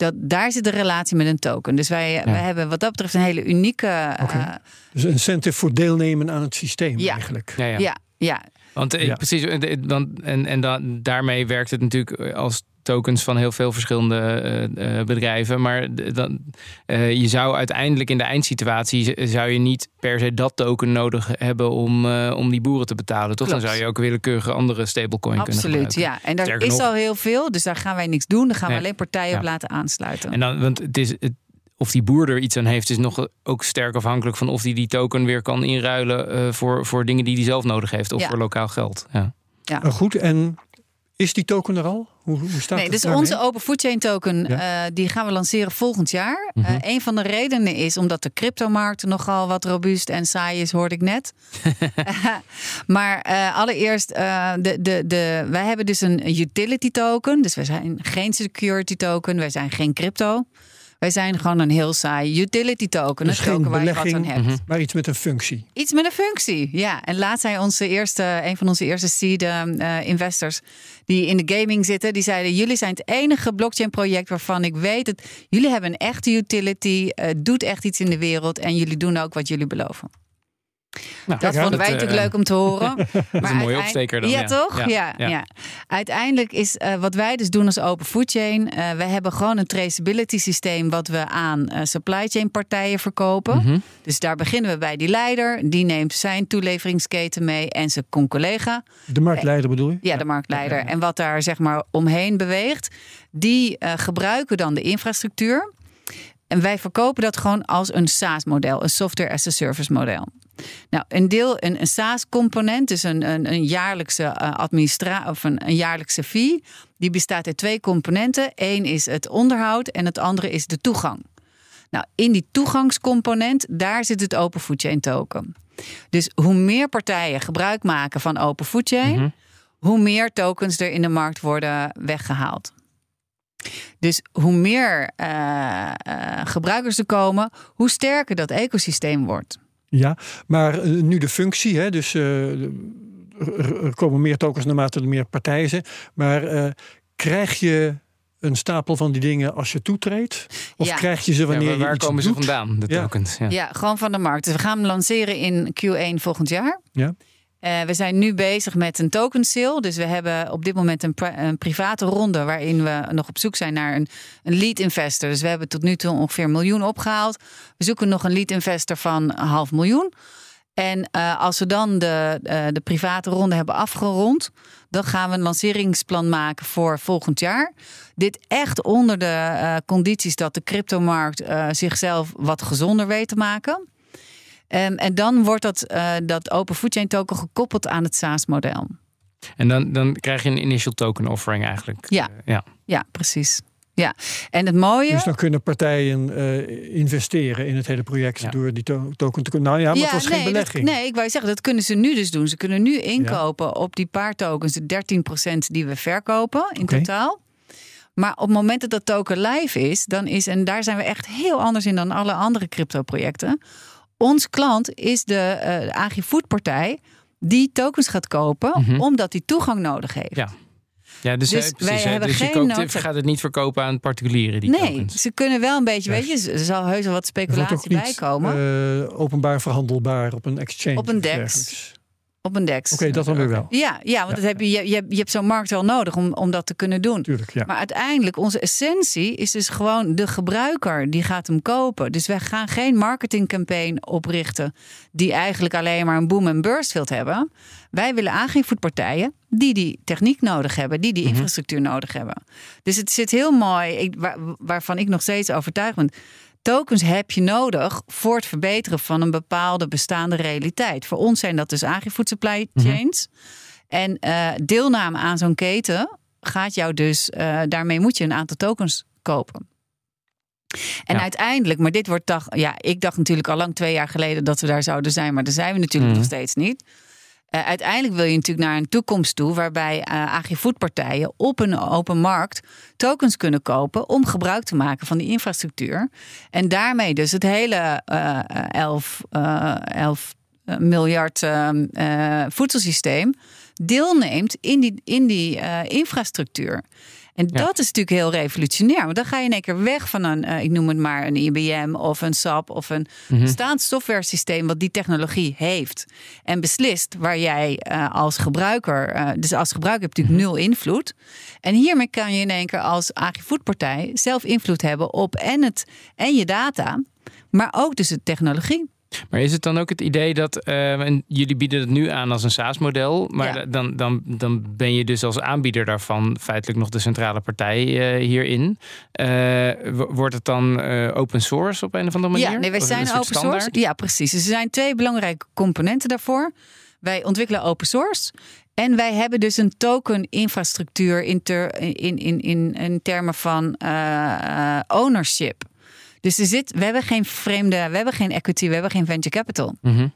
dat daar zit een relatie met een token. Dus wij, wij hebben wat dat betreft een hele unieke. eh, Oké. Dus een incentive voor deelnemen aan het systeem Ja. eigenlijk. Ja, ja. ja, ja, Want eh, Ja. precies, eh, de- want, en, en dan, daarmee werkt het natuurlijk als tokens van heel veel verschillende eh, eh, bedrijven. Maar dan, eh, je zou uiteindelijk in de eindsituatie zou je niet per se dat token nodig hebben om, eh, om die boeren te betalen. Toch? Dan zou je ook willekeurige andere stablecoin kunnen absoluut. Ja. En daar Sterker is nog- al heel veel, dus daar gaan wij niks doen. Daar gaan Nee. we alleen partijen op Ja. laten aansluiten. En dan, want het is, het, of die boer er iets aan heeft, is nog ook sterk afhankelijk van of hij die token weer kan inruilen eh, voor, voor dingen die hij zelf nodig heeft of Ja. voor lokaal geld. Ja. Nou goed, en is die token er al? Hoe, hoe staat Nee, dus onze Open Food Chain token, Ja. eh, die gaan we lanceren volgend jaar. Eh, een van de redenen is omdat de cryptomarkt nogal wat robuust en saai is, hoorde ik net. maar eh, allereerst, de, de, de, wij hebben dus een utility token. Dus wij zijn geen security token, wij zijn geen crypto. Wij zijn gewoon een heel saai utility token. Dus een token waar je wat aan hebt. Mhm. Maar iets met een functie. Iets met een functie, ja. En laatst zei onze eerste, een van onze eerste seed eh, investors die in de gaming zitten, die zeiden: jullie zijn het enige blockchain project waarvan ik weet dat jullie hebben een echte utility, eh, doet echt iets in de wereld en jullie doen ook wat jullie beloven. Nou, Dat vonden wij dat, natuurlijk eh, leuk om te horen. Maar een mooie opsteker dan, Ja, ja. toch? Ja, Ja, ja. ja. Uiteindelijk is eh, wat wij dus doen als Open Food Chain. eh wij hebben gewoon een traceability systeem wat we aan eh, supply chain partijen verkopen. Mhm. Dus daar beginnen we bij die leider. Die neemt zijn toeleveringsketen mee en zijn con-collega. De marktleider bedoel je? Ja, de marktleider. En wat daar zeg maar omheen beweegt, die eh, gebruiken dan de infrastructuur. En wij verkopen dat gewoon als een SaaS-model, een software as a service model. Nou, een deel, een, een SaaS-component, dus een, een, een jaarlijkse eh, administra of een, een jaarlijkse fee, die bestaat uit twee componenten. Eén is het onderhoud en het andere is de toegang. Nou, in die toegangscomponent, daar zit het Open Food Chain token. Dus hoe meer partijen gebruik maken van Open Food Chain, Mhm. hoe meer tokens er in de markt worden weggehaald. Dus hoe meer eh, eh, gebruikers er komen, hoe sterker dat ecosysteem wordt. Ja, maar eh, nu de functie, hè, dus eh, er, komen meer tokens naarmate er meer partijen zijn. Maar eh, krijg je een stapel van die dingen als je toetreedt? Of Ja. krijg je ze Ja, wanneer waar- waar je iets komen ze vandaan, de Ja. tokens? Ja. Ja, gewoon van de markt. Dus we gaan hem lanceren in Q1 volgend jaar. Ja. Eh, we zijn nu bezig met een token sale. Dus we hebben op dit moment een, een private ronde waarin we nog op zoek zijn naar een, een lead investor. Dus we hebben tot nu toe ongeveer een miljoen opgehaald. We zoeken nog een lead investor van een half miljoen. En eh, als we dan de, eh, de private ronde hebben afgerond, dan gaan we een lanceringsplan maken voor volgend jaar. Dit echt onder de condities dat de cryptomarkt zichzelf wat gezonder weet te maken. Ehm, en dan wordt dat, eh, dat Open Food Chain token gekoppeld aan het SaaS-model. En dan, dan krijg je een initial token offering eigenlijk. Ja. Eh, ja. Ja, precies. Ja, en het mooie. Dus dan kunnen partijen eh, investeren in het hele project Ja. door die to- token te kunnen. Nou ja, maar het was nee, geen belegging. Dat, nee, ik wou zeggen, dat kunnen ze nu dus doen. Ze kunnen nu inkopen op die paar tokens, de 13% die we verkopen in Oké. totaal. Maar op het moment dat dat token live is, dan is, en daar zijn we echt heel anders in dan alle andere crypto-projecten. Ons klant is de eh Agri-Food partij die tokens gaat kopen, Mhm. omdat die toegang nodig heeft. Ja. Ja, dus, Dus eh, precies, wij hè, hebben dus je geen koopt, je gaat het niet verkopen aan particulieren, die nee, tokens. ze kunnen wel een beetje, weet je, er zal heus wel wat speculatie bij komen. eh, openbaar verhandelbaar op een exchange. Op een DEX. Op een DEX. Oké, dat dan weer wel. Ja, ja, want Ja, Dat heb je, je, je hebt, zo'n markt wel nodig om, om dat te kunnen doen. Tuurlijk, ja. Maar uiteindelijk, onze essentie is dus gewoon de gebruiker die gaat hem kopen. Dus wij gaan geen marketingcampaign oprichten die eigenlijk alleen maar een boom en burst wilt hebben. Wij willen aangevoedpartijen die die techniek nodig hebben, die die Mhm. infrastructuur nodig hebben. Dus het zit heel mooi, ik, waar- waarvan ik nog steeds overtuigd ben. Tokens heb je nodig voor het verbeteren van een bepaalde bestaande realiteit. Voor ons zijn dat dus agri-food supply Mhm. chains. En eh, deelname aan zo'n keten gaat jou dus, eh, daarmee moet je een aantal tokens kopen. En Ja. uiteindelijk, maar dit wordt dag, ja, ik dacht natuurlijk al lang twee jaar geleden dat we daar zouden zijn, maar daar zijn we natuurlijk Mhm. nog steeds niet. Eh, uiteindelijk wil je natuurlijk naar een toekomst toe waarbij partijen op een open markt tokens kunnen kopen om gebruik te maken van die infrastructuur. En daarmee dus het hele eh 11, eh 11 miljard eh, eh, voedselsysteem deelneemt in die, in die infrastructuur. En Ja. dat is natuurlijk heel revolutionair. Want dan ga je in één keer weg van een, eh, ik noem het maar, een IBM of een SAP of een Mhm. bestaand software systeem wat die technologie heeft. En beslist waar jij eh, als gebruiker, eh, dus als gebruiker heb je natuurlijk nul invloed. En hiermee kan je in één keer als agri-food-partij zelf invloed hebben op en, het, en je data, maar ook dus de technologie. Maar is het dan ook het idee dat, eh, en jullie bieden het nu aan als een SaaS-model, maar Ja. dan, dan, dan ben je dus als aanbieder daarvan feitelijk nog de centrale partij eh, hierin. Eh, wordt het dan open source op een of andere manier? Ja, nee, wij zijn open source. Ja, precies. Dus er zijn twee belangrijke componenten daarvoor. Wij ontwikkelen open source. En wij hebben dus een token-infrastructuur in, ter, in, in, in, in termen van ownership. Dus er zit, we hebben geen vreemde, we hebben geen equity, we hebben geen venture capital. Mhm.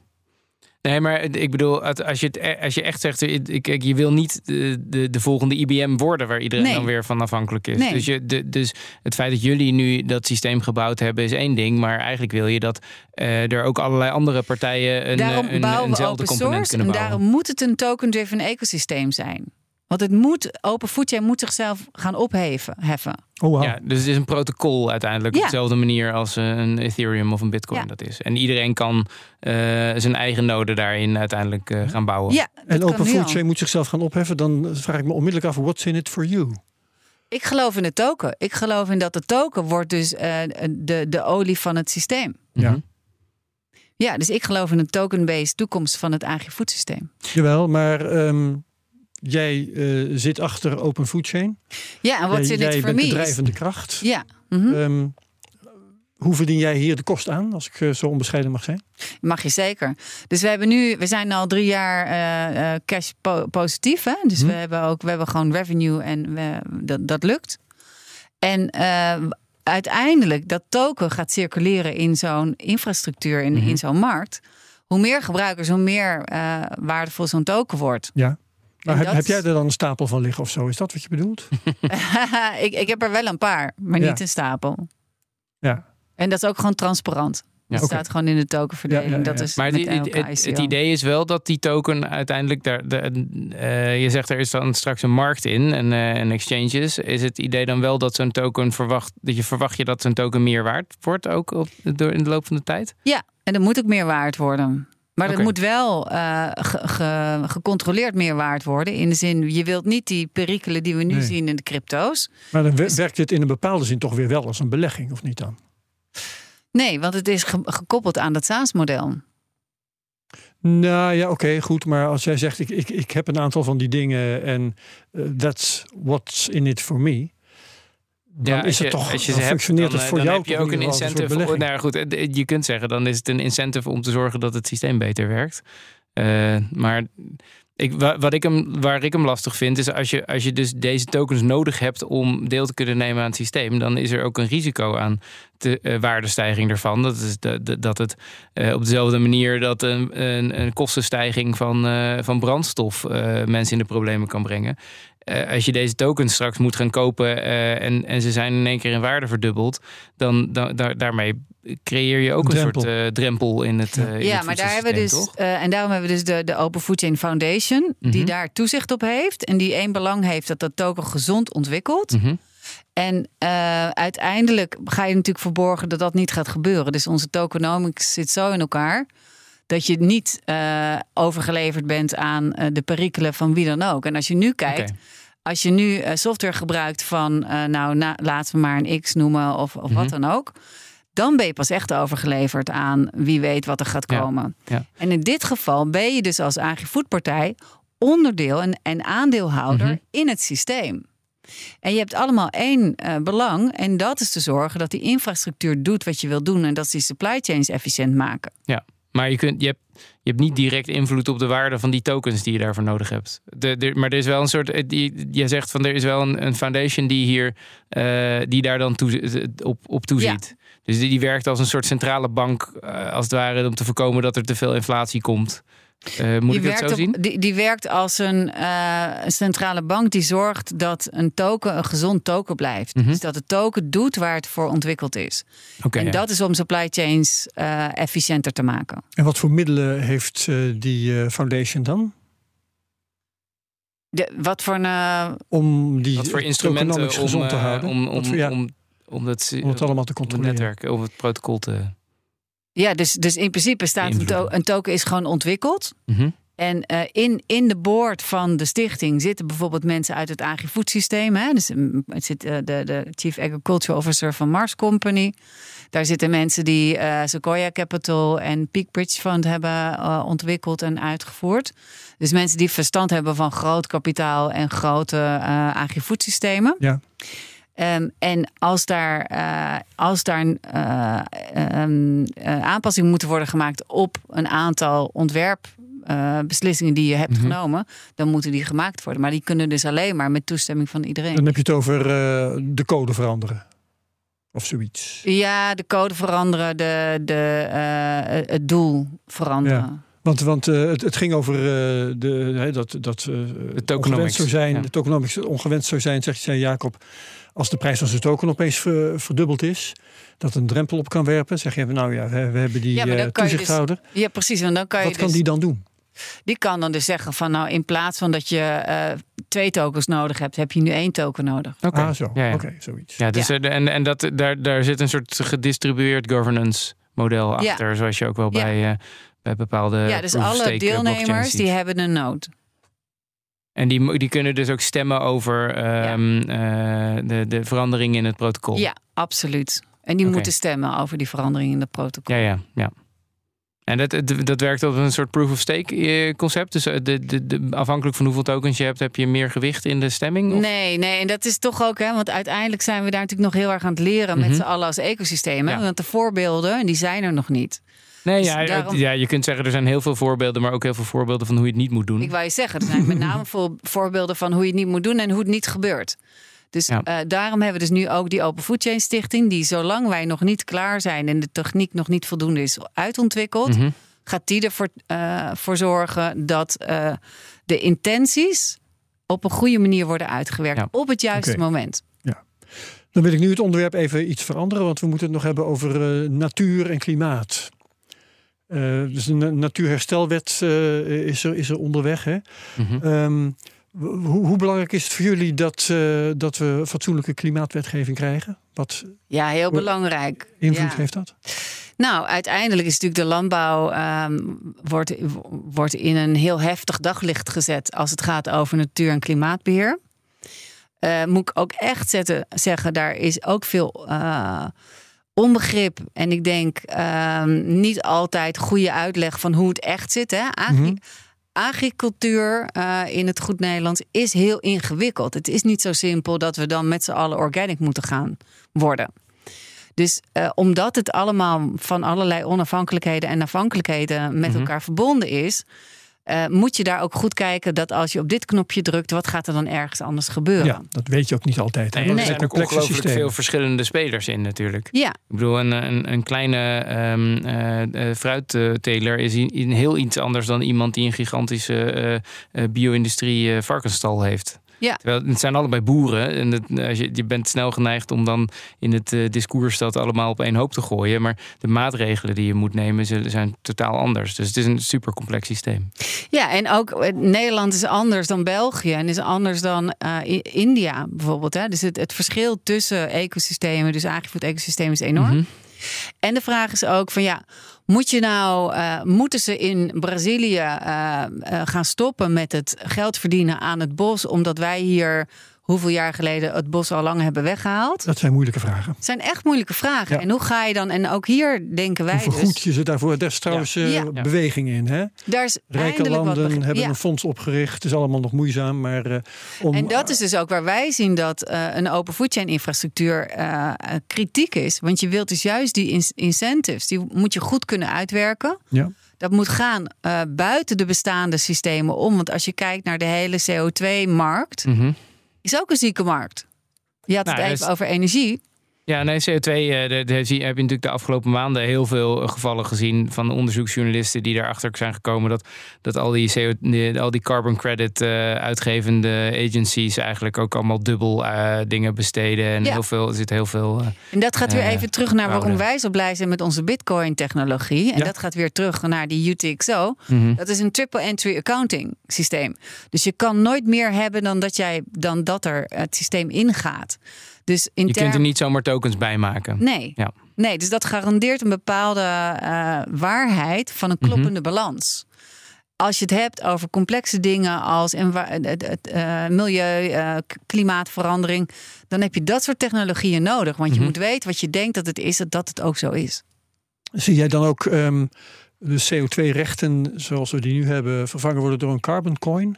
Nee, maar ik bedoel, als je, het, e- als je echt zegt, eh, je wil niet de, de, de volgende IBM worden waar iedereen Nee. dan weer van afhankelijk is. Nee. Dus, je, de, dus het feit dat jullie nu dat systeem gebouwd hebben is één ding, maar eigenlijk wil je dat eh, er ook allerlei andere partijen een, daarom eh, een, bouwen we eenzelfde open component source. kunnen En daarom moet het een token-driven ecosysteem zijn. Want het moet, open food chain moet zichzelf gaan opheffen. Heffen. Oh, wow. Ja, dus het is een protocol uiteindelijk. Ja. Op dezelfde manier als eh, een Ethereum of een Bitcoin Ja. dat is. En iedereen kan eh, zijn eigen node daarin uiteindelijk eh, gaan bouwen. Ja, en Open Food. Chain moet zichzelf gaan opheffen. Dan vraag ik me onmiddellijk af, what's in it for you? Ik geloof in de token. Ik geloof in dat de token wordt dus eh, de, de olie van het systeem. Ja. Mhm. Ja, dus ik geloof in een token-based toekomst van het agri-food systeem. Jawel, maar ehm, jij eh, zit achter Open Food Chain. Ja, en wat jij jij het voor bent de me is- drijvende kracht. Ja, mhm. Ehm, hoe verdien jij hier de kost aan, als ik eh, zo onbescheiden mag zijn? mag je zeker. Dus we hebben nu, we zijn al drie jaar eh, cash po- positief. Hè? Dus Mhm. we hebben ook, we hebben gewoon revenue en we, dat, dat lukt. En uiteindelijk dat token gaat circuleren in zo'n infrastructuur, in, Mhm. in zo'n markt. Hoe meer gebruikers, hoe meer waardevol zo'n token wordt. Ja. Maar heb, dat heb jij er dan een stapel van liggen of zo? Is dat wat je bedoelt? ik, ik heb er wel een paar, maar Ja. niet een stapel. Ja. En dat is ook gewoon transparant. Ja. Dat staat gewoon in de tokenverdeling. Ja, ja, ja, ja. Dat is Maar met het, het, het- het idee is wel dat die token uiteindelijk daar. De, eh, je zegt er is dan straks een markt in en, eh, en exchanges. Is het idee dan wel dat zo'n token verwacht. Dat je verwacht je dat zo'n token meer waard wordt ook op, door in de loop van de tijd? Ja, en dat moet ook meer waard worden. Maar dat Oké. moet wel eh, ge- ge- gecontroleerd meer waard worden. In de zin, je wilt niet die perikelen die we nu Nee. zien in de crypto's. Maar dan wer- werkt het in een bepaalde zin toch weer wel als een belegging, of niet dan? Nee, want het is ge- gekoppeld aan dat SaaS-model. Nou ja, oké, goed. Maar als jij zegt, ik, ik, ik heb een aantal van die dingen en eh, that's what's in it for me. Dan als is je- het toch, als je dan hebt, functioneert dan, het eh, voor dan jou heb je ook een incentive. soort Nou ja, goed, eh, je kunt zeggen, dan is het een incentive om te zorgen dat het systeem beter werkt. Eh, maar ik, wa- wat ik hem, waar ik hem lastig vind, is als je, als je dus deze tokens nodig hebt om deel te kunnen nemen aan het systeem, dan is er ook een risico aan de waardestijging ervan. Dat is de, de- dat het op dezelfde manier dat een, een, een kostenstijging van, van brandstof mensen in de problemen kan brengen. Eh, als je deze tokens straks moet gaan kopen eh, en, en ze zijn in één keer in waarde verdubbeld, dan, dan daar, daarmee creëer je ook Een drempel. soort eh, drempel in het. eh, in ja, het maar daar hebben we dus, eh, en daarom hebben we dus de, de Open Food Chain Foundation, die Mhm. daar toezicht op heeft en die één belang heeft dat dat token gezond ontwikkelt. Mhm. En eh, uiteindelijk ga je natuurlijk verborgen dat dat niet gaat gebeuren. Dus onze tokenomics zit zo in elkaar dat je niet eh, overgeleverd bent aan eh, de perikelen van wie dan ook. En als je nu kijkt, als je nu eh, software gebruikt van, nou, na, laten we maar een X noemen of, of wat Mhm. dan ook. Dan ben je pas echt overgeleverd aan wie weet wat er gaat Ja, komen. ja. En in dit geval ben je dus als agri-foodpartij onderdeel en, en aandeelhouder Mhm. in het systeem. En je hebt allemaal één belang. En dat is te zorgen dat die infrastructuur doet wat je wil doen. En dat is die supply chains efficiënt maken. Maar je, kunt, je, hebt, je hebt niet direct invloed op de waarde van die tokens die je daarvoor nodig hebt. De, de, maar er is wel een soort. eh, je zegt van er is wel een, een foundation die hier eh, die daar dan toe, op, op toeziet. Dus die, die werkt als een soort centrale bank, eh, als het ware, om te voorkomen dat er te veel inflatie komt. Eh, moet die, ik het zo werkt zien? op- die, die werkt als een eh, een centrale bank die zorgt dat een token een gezond token blijft. Mhm. Dus dat de token doet waar het voor ontwikkeld is. Oké, en ja. dat is om supply chains eh, efficiënter te maken. En wat voor middelen heeft die eh, foundation dan? De, wat voor een. Om die Wat voor instrumenten om, gezond te houden? om, Wat om, voor- ja, om, om, dat, om het allemaal te om het controleren. netwerk, of het protocol te. Ja, dus, dus in principe staat een, to- een token is gewoon ontwikkeld. Mhm. En eh, in, in de board van de stichting zitten bijvoorbeeld mensen uit het agri-food systeem. Hè? Dus mm, het zit eh, de, de Chief Agriculture Officer van Mars Company. Daar zitten mensen die eh, Sequoia Capital en Peak Bridge Fund hebben ontwikkeld en uitgevoerd. Dus mensen die verstand hebben van groot kapitaal en grote eh agri-food systemen. Ja. Ehm, en als daar, eh, als daar ehm, eh, aanpassingen moeten worden gemaakt op een aantal ontwerpbeslissingen die je hebt Mhm. genomen, dan moeten die gemaakt worden. Maar die kunnen dus alleen maar met toestemming van iedereen. Dan heb je het over eh, de code veranderen. Of zoiets. Ja, de code veranderen, de, de, eh, het doel veranderen. Want, want eh, het, het ging over eh, de, hè, dat, dat eh tokenomics, ongewenst zou zijn. ja. De tokenomics ongewenst zou zijn, zegt Jacob. Als de prijs van zijn token opeens ver- verdubbeld is, dat een drempel op kan werpen. Zeg je, nou ja, we, we hebben die Ja, eh, dus- toezichthouder. Ja, precies. Want dan kan je Wat kan dus, die dan doen? die kan dan dus zeggen van nou, in plaats van dat je eh, twee tokens nodig hebt, heb je nu één token nodig. Oké. Ah, zo. Ja, zoiets. Ja, dus Ja. en, en dat, daar, daar zit een soort gedistribueerd governance model Ja. achter. Zoals je ook wel Ja. bij, eh, bij bepaalde. ja, dus alle deelnemers die hebben een node. En die, die kunnen dus ook stemmen over ehm, eh, de, de verandering in het protocol. Ja, absoluut. En die moeten stemmen over die verandering in het protocol. ja, ja. ja. En dat, dat, dat werkt op een soort proof-of-stake eh, concept. Dus eh, de, de, de, afhankelijk van hoeveel tokens je hebt, heb je meer gewicht in de stemming? Of? Nee, nee, en dat is toch ook, hè, want uiteindelijk zijn we daar natuurlijk nog heel erg aan het leren Mhm. met z'n allen als ecosysteem. Hè? Ja. Want de voorbeelden, en die zijn er nog niet. Nee, Dus ja, daarom- ja, je kunt zeggen er zijn heel veel voorbeelden, maar ook heel veel voorbeelden van hoe je het niet moet doen. Ik wou je zeggen, er zijn met name voor, voorbeelden van hoe je het niet moet doen en hoe het niet gebeurt. Dus Ja. eh, daarom hebben we dus nu ook die Open Food Chain Stichting, die zolang wij nog niet klaar zijn en de techniek nog niet voldoende is uitontwikkeld, Mhm. gaat die ervoor eh, voor zorgen dat eh, de intenties op een goede manier worden uitgewerkt Ja. op het juiste moment. Dan wil ik nu het onderwerp even iets veranderen, want we moeten het nog hebben over eh, natuur en klimaat. Eh, dus de na- natuurherstelwet eh, is, er, is er onderweg. Hè? Mhm. Ehm, hoe, hoe belangrijk is het voor jullie dat, eh, dat we fatsoenlijke klimaatwetgeving krijgen? Wat Ja, heel Hoe- belangrijk. invloed Ja. heeft dat? Nou, uiteindelijk is natuurlijk de landbouw ehm, wordt, wordt in een heel heftig daglicht gezet als het gaat over natuur- en klimaatbeheer. Uh, moet ik ook echt zetten, zeggen, daar is ook veel uh, onbegrip. En ik denk ehm, niet altijd goede uitleg van hoe het echt zit. Hè? Agri mm -hmm. Agricultuur uh, in het goed Nederlands is heel ingewikkeld. Het is niet zo simpel dat we dan met z'n allen organic moeten gaan worden. Dus uh, omdat het allemaal van allerlei onafhankelijkheden en afhankelijkheden met mm -hmm. elkaar verbonden is, uh, moet je daar ook goed kijken dat als je op dit knopje drukt, wat gaat er dan ergens anders gebeuren? Ja, dat weet je ook niet altijd. Nee, er zijn ook ongelooflijk systeem. veel verschillende spelers in natuurlijk. Ja. Ik bedoel, een, een, een kleine um, uh, fruitteler is in, heel iets anders dan iemand die een gigantische uh, bio-industrie varkensstal heeft. Ja. Terwijl het zijn allebei boeren. En het, als je, je bent snel geneigd om dan in het uh, discours dat allemaal op één hoop te gooien. Maar de maatregelen die je moet nemen zullen, zijn totaal anders. Dus het is een super complex systeem. Ja, en ook Nederland is anders dan België en is anders dan uh, India bijvoorbeeld. Hè? Dus het, het verschil tussen ecosystemen, dus agrifood-ecosystemen, is enorm. Mm -hmm. En de vraag is ook van ja, moet je nou, uh, moeten ze in Brazilië uh, uh, gaan stoppen met het geld verdienen aan het bos, omdat wij hier hoeveel jaar geleden het bos al lang hebben weggehaald? Dat zijn moeilijke vragen. Het zijn echt moeilijke vragen. Ja. En hoe ga je dan, en ook hier denken wij. Hoe vergoed je ze daarvoor? Daar is trouwens ja. Ja. beweging in. Hè? Daar is Rijke landen hebben een fonds opgericht. Het is allemaal nog moeizaam. Maar, uh, om, en dat is dus ook waar wij zien dat uh, een open foodchain infrastructuur uh, kritiek is. Want je wilt dus juist die in incentives, die moet je goed kunnen uitwerken. Ja. Dat moet gaan uh, buiten de bestaande systemen om. Want als je kijkt naar de hele CO2-markt, mm -hmm. Is ook een zieke markt. Je had Nou, het dat even is- over energie. Ja, nee, CO2, eh, heb je natuurlijk de afgelopen maanden heel veel eh, gevallen gezien van onderzoeksjournalisten die daarachter zijn gekomen dat, dat al, die CO, die- al die carbon credit eh, uitgevende agencies eigenlijk ook allemaal dubbel dingen besteden. En Ja. heel veel, er zit heel veel. En dat gaat weer even terug naar waarom wij zo blij zijn met onze Bitcoin-technologie. En Ja. dat gaat weer terug naar die UTXO. mhm. Dat is een triple entry accounting systeem. Dus je kan nooit meer hebben dan dat, jij, dan dat er het systeem ingaat. Dus in Je kunt er niet zomaar tokens bij maken. Nee. Ja. nee, dus dat garandeert een bepaalde eh, waarheid van een kloppende balans. Als je het hebt over complexe dingen als enwa- het, het, eh, milieu, eh, klimaatverandering, dan heb je dat soort technologieën nodig. Want je Mhm. moet weten wat je denkt dat het is, dat dat het ook zo is. Zie jij dan ook ehm, de CO2-rechten zoals we die nu hebben vervangen worden door een carbon coin?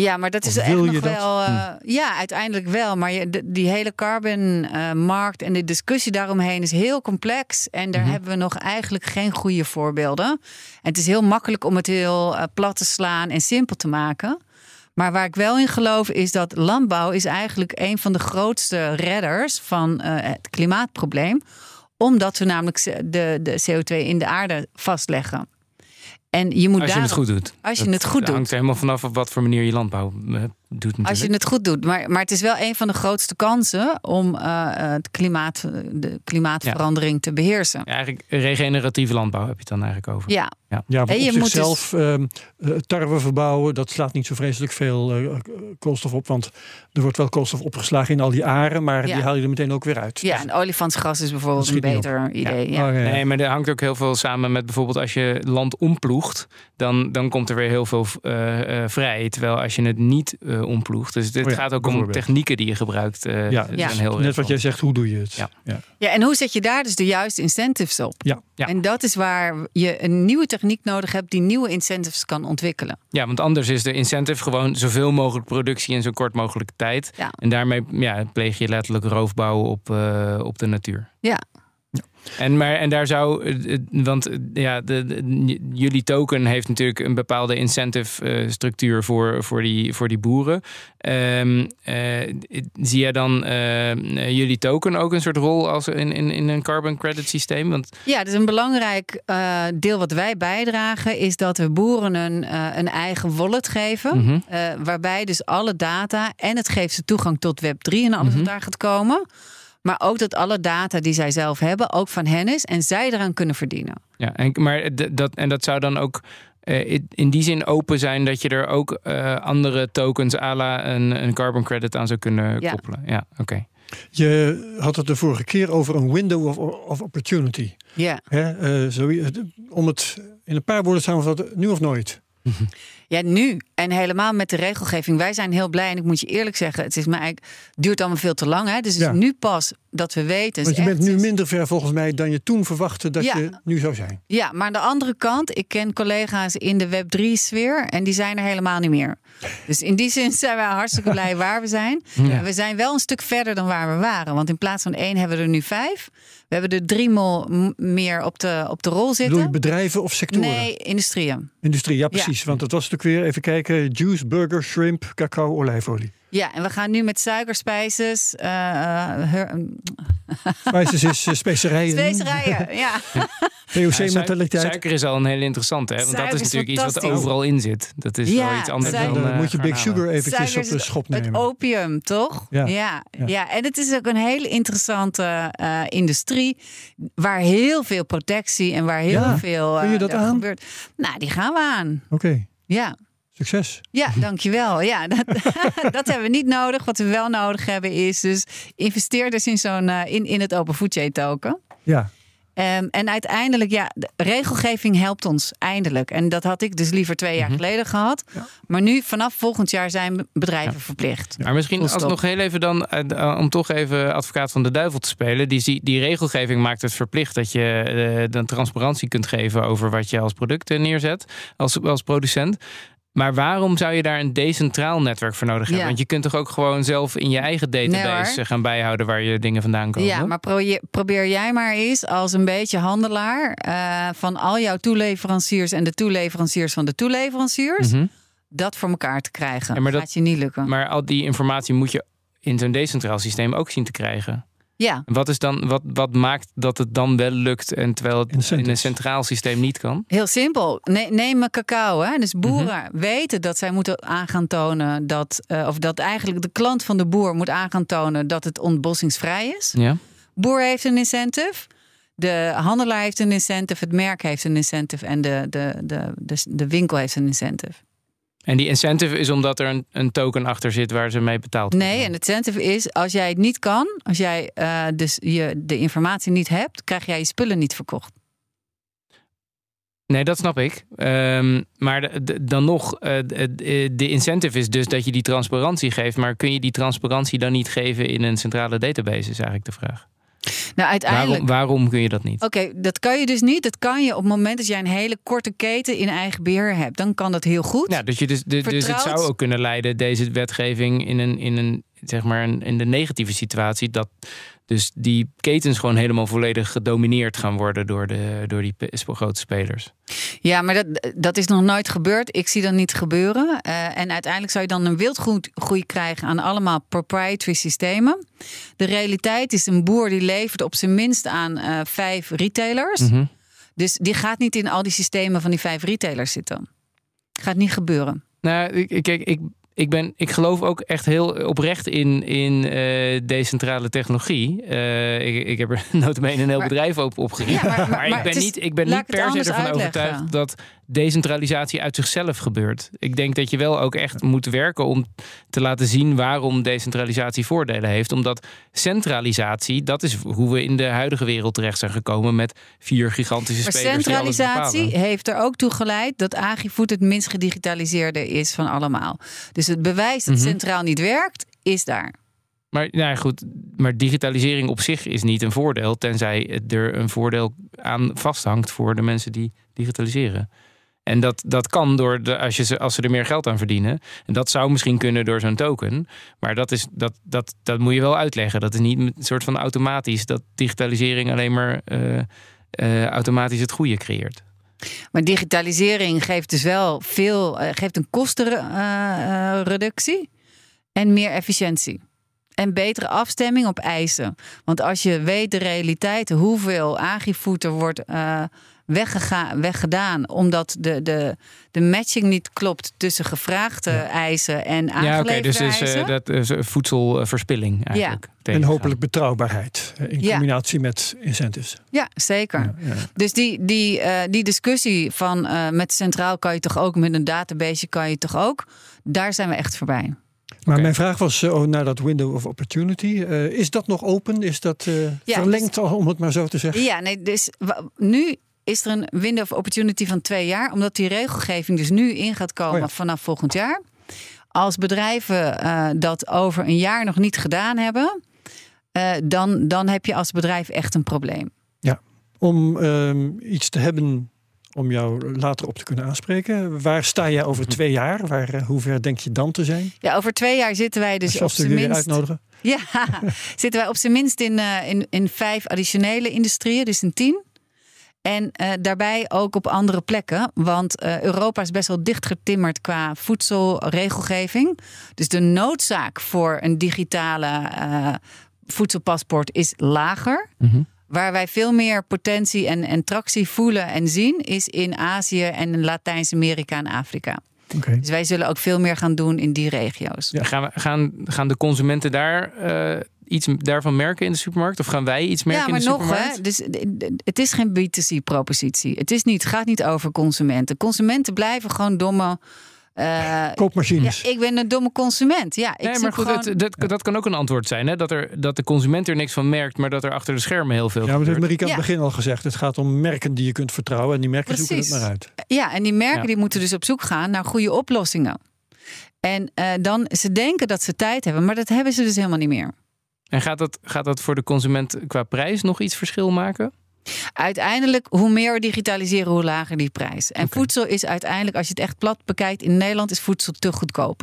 Ja, maar dat is echt nog dat? wel. eh, Ja, uiteindelijk wel. Maar je, de- die hele carbon-markt en de discussie daaromheen is heel complex. En daar Mhm. hebben we nog eigenlijk geen goede voorbeelden. En het is heel makkelijk om het heel eh, plat te slaan en simpel te maken. Maar waar ik wel in geloof is dat landbouw is eigenlijk een van de grootste redders van eh, het klimaatprobleem. Omdat we namelijk de, de CO2 in de aarde vastleggen. En je moet Als je daarom- het goed doet. Als je Dat het goed doet. hangt er helemaal vanaf op wat voor manier je landbouw eh, doet natuurlijk. Als je het goed doet. Maar, maar het is wel een van de grootste kansen om eh, het klimaat, de klimaatverandering te beheersen. Ja, eigenlijk regeneratieve landbouw heb je het dan eigenlijk over. Ja, Ja, En op je moet zichzelf ehm, eh, tarwe verbouwen, dat slaat niet zo vreselijk veel eh, koolstof op. Want er wordt wel koolstof opgeslagen in al die aren, maar Ja. die haal je er meteen ook weer uit. ja, en olifantsgas is bijvoorbeeld Dat een beter idee. Ja. Oh, ja, ja. Nee, maar er hangt ook heel veel samen met bijvoorbeeld als je land omploegt, dan, dan komt er weer heel veel eh, eh, vrij. Terwijl als je het niet omploegt, dus dit Oh ja, gaat ook om technieken die je gebruikt. eh, Ja, zijn Ja. heel Net wat jij zegt, hoe doe je het? Ja. Ja. Ja, en hoe zet je daar dus de juiste incentives op? Ja. Ja. En dat is waar je een nieuwe techniek nodig hebt die nieuwe incentives kan ontwikkelen. Ja, want anders is de incentive gewoon zoveel mogelijk productie in zo kort mogelijke tijd. Ja. En daarmee ja, pleeg je letterlijk roofbouw op, eh, op de natuur. Ja. En, maar, en daar zou, want eh, ja, de, de- jullie token heeft natuurlijk een bepaalde incentive eh, structuur voor, voor, die, voor die boeren. Ehm, eh, zie jij dan jullie token ook een soort rol als in, in, in een carbon credit systeem? Want Ja, dus een belangrijk deel wat wij bijdragen is dat we boeren een, een eigen wallet geven. Mhm. Waarbij dus alle data en het geeft ze toegang tot Web3 en alles Mhm. wat daar gaat komen. Maar ook dat alle data die zij zelf hebben ook van hen is en zij eraan kunnen verdienen. Ja, en, maar dat, en dat zou dan ook eh, in- die zin open zijn dat je er ook eh, andere tokens à la een, een carbon credit aan zou kunnen Ja. koppelen. Ja, oké. Je had het de vorige keer over een window of, of opportunity. Ja. Hè? eh, zo, om het in een paar woorden samen te vatten, nu of nooit. Ja, nu. En helemaal met de regelgeving. Wij zijn heel blij. En ik moet je eerlijk zeggen, het is mij eigenlijk, duurt allemaal veel te lang. Hè? Dus het Ja. is nu pas dat we weten. Want je bent nu minder ver volgens mij dan je toen verwachtte dat Ja. je nu zou zijn. Ja, maar aan de andere kant, ik ken collega's in de Web3-sfeer en die zijn er helemaal niet meer. Dus in die zin zijn wij hartstikke blij waar we zijn. Ja. We zijn wel een stuk verder dan waar we waren. Want in plaats van één hebben we er nu vijf. We hebben er drie mol meer op de, op de rol Bedoel je zitten. bedrijven of sectoren? Nee, industrieën. Industrie, ja precies. Want het was natuurlijk weer, even kijken, juice, burger, shrimp, cacao, olijfolie. Ja, en we gaan nu met suikerspijzes, eh eh, her- Spices is eh, specerijen. specerijen. Ja. VOC Ja, mentaliteit. Suiker is al een hele interessante, hè? want dat Suiker is is natuurlijk iets wat overal in zit. Dat is Ja, wel iets anders suiker- dan. Dan eh, moet je Big. Sugar eventjes Suiker op de het- schop Het nemen. opium, toch? Ja. Ja. Ja. Ja. en het is ook een hele interessante eh, industrie. Waar heel veel protectie en waar heel Ja. veel Kun je eh, dat aan? gebeurt. Nou, die gaan we aan. Oké, Ja. Succes. Ja, dankjewel. Ja, dat, dat hebben we niet nodig. Wat we wel nodig hebben is dus investeerders in, zo'n, eh, in, in het Open Food Chain token. Ja, Ehm, en uiteindelijk, ja, de regelgeving helpt ons eindelijk. En dat had ik dus liever twee jaar geleden gehad. Ja. Maar nu, vanaf volgend jaar, zijn bedrijven verplicht. Maar misschien als nog heel even dan, eh, eh, om toch even advocaat van de duivel te spelen. Die, zie- die regelgeving maakt het verplicht dat je dan transparantie kunt geven over wat je als product neerzet, als, als producent. Maar waarom zou je daar een decentraal netwerk voor nodig hebben? Ja. Want je kunt toch ook gewoon zelf in je eigen database gaan bijhouden waar je dingen vandaan komen? Ja, maar probeer jij maar eens als een beetje handelaar eh, van al jouw toeleveranciers en de toeleveranciers van de toeleveranciers Mhm. dat voor elkaar te krijgen. Ja, maar dat- Gaat je niet lukken. Maar al die informatie moet je in zo'n decentraal systeem ook zien te krijgen. Ja, Wat, is dan, wat, wat maakt dat het dan wel lukt en terwijl het in een centraal systeem niet kan? heel simpel. Ne- neem een cacao. Hè? Dus boeren Mhm. weten dat zij moeten aan gaan tonen dat, eh, of dat eigenlijk de klant van de boer moet aan gaan tonen dat het ontbossingsvrij is. Ja. Boer heeft een incentive. De handelaar heeft een incentive, het merk heeft een incentive en de, de, de, de, de winkel heeft een incentive. En die incentive is omdat er een, een token achter zit waar ze mee betaald worden. Nee, en incentive is als jij het niet kan, als jij eh, dus je, de informatie niet hebt, krijg jij je spullen niet verkocht. Nee, dat snap ik. Ehm, maar de- de- dan nog, eh, de, de incentive is dus dat je die transparantie geeft. Maar kun je die transparantie dan niet geven in een centrale database, is eigenlijk de vraag. Nou, uiteindelijk. Waarom, waarom kun je dat niet? Oké, dat kan je dus niet. Dat kan je op het moment dat jij een hele korte keten in eigen beheer hebt. Dan kan dat heel goed. Ja, dus, je dus, de- dus het zou ook kunnen leiden, deze wetgeving, in een, in een zeg maar, een, in de negatieve situatie. Dat dus die ketens gewoon helemaal volledig gedomineerd gaan worden door, de, door die grote spelers. Ja, maar dat, dat is nog nooit gebeurd. Ik zie dat niet gebeuren. Eh, en uiteindelijk zou je dan een wildgroei krijgen aan allemaal proprietary systemen. De realiteit is een boer die levert op zijn minst aan eh, vijf retailers. Mhm. Dus die gaat niet in al die systemen van die vijf retailers zitten. Gaat niet gebeuren. Nou, kijk, ik, ik, ben, ik geloof ook echt heel oprecht in, in eh, decentrale technologie. Eh, ik, ik heb er notabene een heel Maar- bedrijf op opgericht. Ja, maar- maar, maar ik ben is- niet, ik ben niet per se ervan uitleggen. overtuigd dat decentralisatie uit zichzelf gebeurt. Ik denk dat je wel ook echt moet werken om te laten zien waarom decentralisatie voordelen heeft. Omdat centralisatie, dat is hoe we in de huidige wereld terecht zijn gekomen met vier gigantische Maar spelers. centralisatie heeft er ook toe geleid dat Agrifood het minst gedigitaliseerde is van allemaal. Dus het bewijs dat Mhm. centraal niet werkt, is daar. Maar nou ja, goed, maar digitalisering op zich is niet een voordeel, tenzij er een voordeel aan vasthangt voor de mensen die digitaliseren. En dat, dat kan door de, als, je ze, als ze er meer geld aan verdienen. En dat zou misschien kunnen door zo'n token. Maar dat, is, dat, dat, dat moet je wel uitleggen. Dat is niet een soort van automatisch dat digitalisering alleen maar eh, eh, automatisch het goede creëert. Maar digitalisering geeft dus wel veel, eh, geeft een kostenreductie en meer efficiëntie. En betere afstemming op eisen. Want als je weet de realiteit, hoeveel agrifood er wordt weggedaan. omdat de, de, de matching niet klopt tussen gevraagde eisen en Ja, aangeleverde oké, dus, dus eh, dat is eh, voedselverspilling eigenlijk. en tegengaan. hopelijk betrouwbaarheid eh, in Ja. combinatie met incentives. Ja, zeker. Ja, ja. Dus die, die, eh, die discussie van eh, met centraal kan je toch ook, met een database kan je toch ook, daar zijn we echt voorbij. Maar mijn vraag was eh, oh, naar dat window of opportunity. Eh, is dat nog open? Is dat eh, Ja, verlengd, al, om het maar zo te zeggen? Ja, nee, dus nu is er een window of opportunity van twee jaar, omdat die regelgeving dus nu in gaat komen Oh ja. vanaf volgend jaar. Als bedrijven eh, dat over een jaar nog niet gedaan hebben, eh, dan, dan heb je als bedrijf echt een probleem. Om ehm, iets te hebben om jou later op te kunnen aanspreken. Waar sta jij over twee jaar? Waar, eh, hoe ver denk je dan te zijn? Ja, over twee jaar zitten wij dus op zijn jullie minst. uitnodigen. Ja, zitten wij op zijn minst in, eh, in, in vijf additionele industrieën, dus in tien. En eh, daarbij ook op andere plekken. Want eh, Europa is best wel dichtgetimmerd qua voedselregelgeving. Dus de noodzaak voor een digitale eh, voedselpaspoort is lager. Mhm. Waar wij veel meer potentie en, en tractie voelen en zien, is in Azië en in Latijns-Amerika en Afrika. Dus wij zullen ook veel meer gaan doen in die regio's. Ja. Gaan, we, gaan, gaan de consumenten daar eh, iets daarvan merken in de supermarkt? Of gaan wij iets merken Ja, maar in de nog, supermarkt? hè, dus het is geen B2C-propositie. Het is niet, gaat niet over consumenten. Consumenten blijven gewoon domme. eh, ja, Koopmachines. ik ben een domme consument. Ja, ik Nee, maar goed, gewoon... het- dat, dat kan ook een antwoord zijn. Hè? Dat, er, dat de consument er niks van merkt, maar dat er achter de schermen heel veel Ja, maar dat heeft. Marieke aan het Ja. begin al gezegd. Het gaat om merken die je kunt vertrouwen. En die merken zoeken het maar uit. Ja, en die merken Ja. die moeten dus op zoek gaan naar goede oplossingen. En eh, dan, ze denken dat ze tijd hebben, maar dat hebben ze dus helemaal niet meer. En gaat dat, gaat dat voor de consument qua prijs nog iets verschil maken? Uiteindelijk, hoe meer we digitaliseren, hoe lager die prijs. En voedsel is uiteindelijk, als je het echt plat bekijkt, in Nederland is voedsel te goedkoop.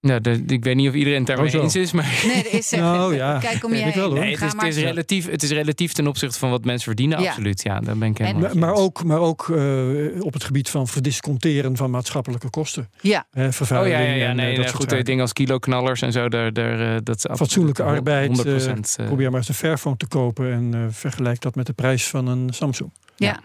Nou, de- ik weet niet of iedereen het daarmee Oh, eens is, maar Nee, er is, Nou, ja. kijk om je heen. wel, hoor. nee, het, is, het, maar- is relatief, het is relatief ten opzichte van wat mensen verdienen, Ja. absoluut. Ja, daar ben ik helemaal Maar, maar ook, maar ook eh, op het gebied van verdisconteren van maatschappelijke kosten. Ja, Hè, Oh vervuiling ja, en, eh, dat soort goed. zaken. Dingen als kiloknallers en zo, daar, daar, eh, dat is Fatsoenlijke arbeid, 100%. eh, Probeer maar eens een Fairphone te kopen en eh, vergelijk dat met de prijs van een Samsung. ja.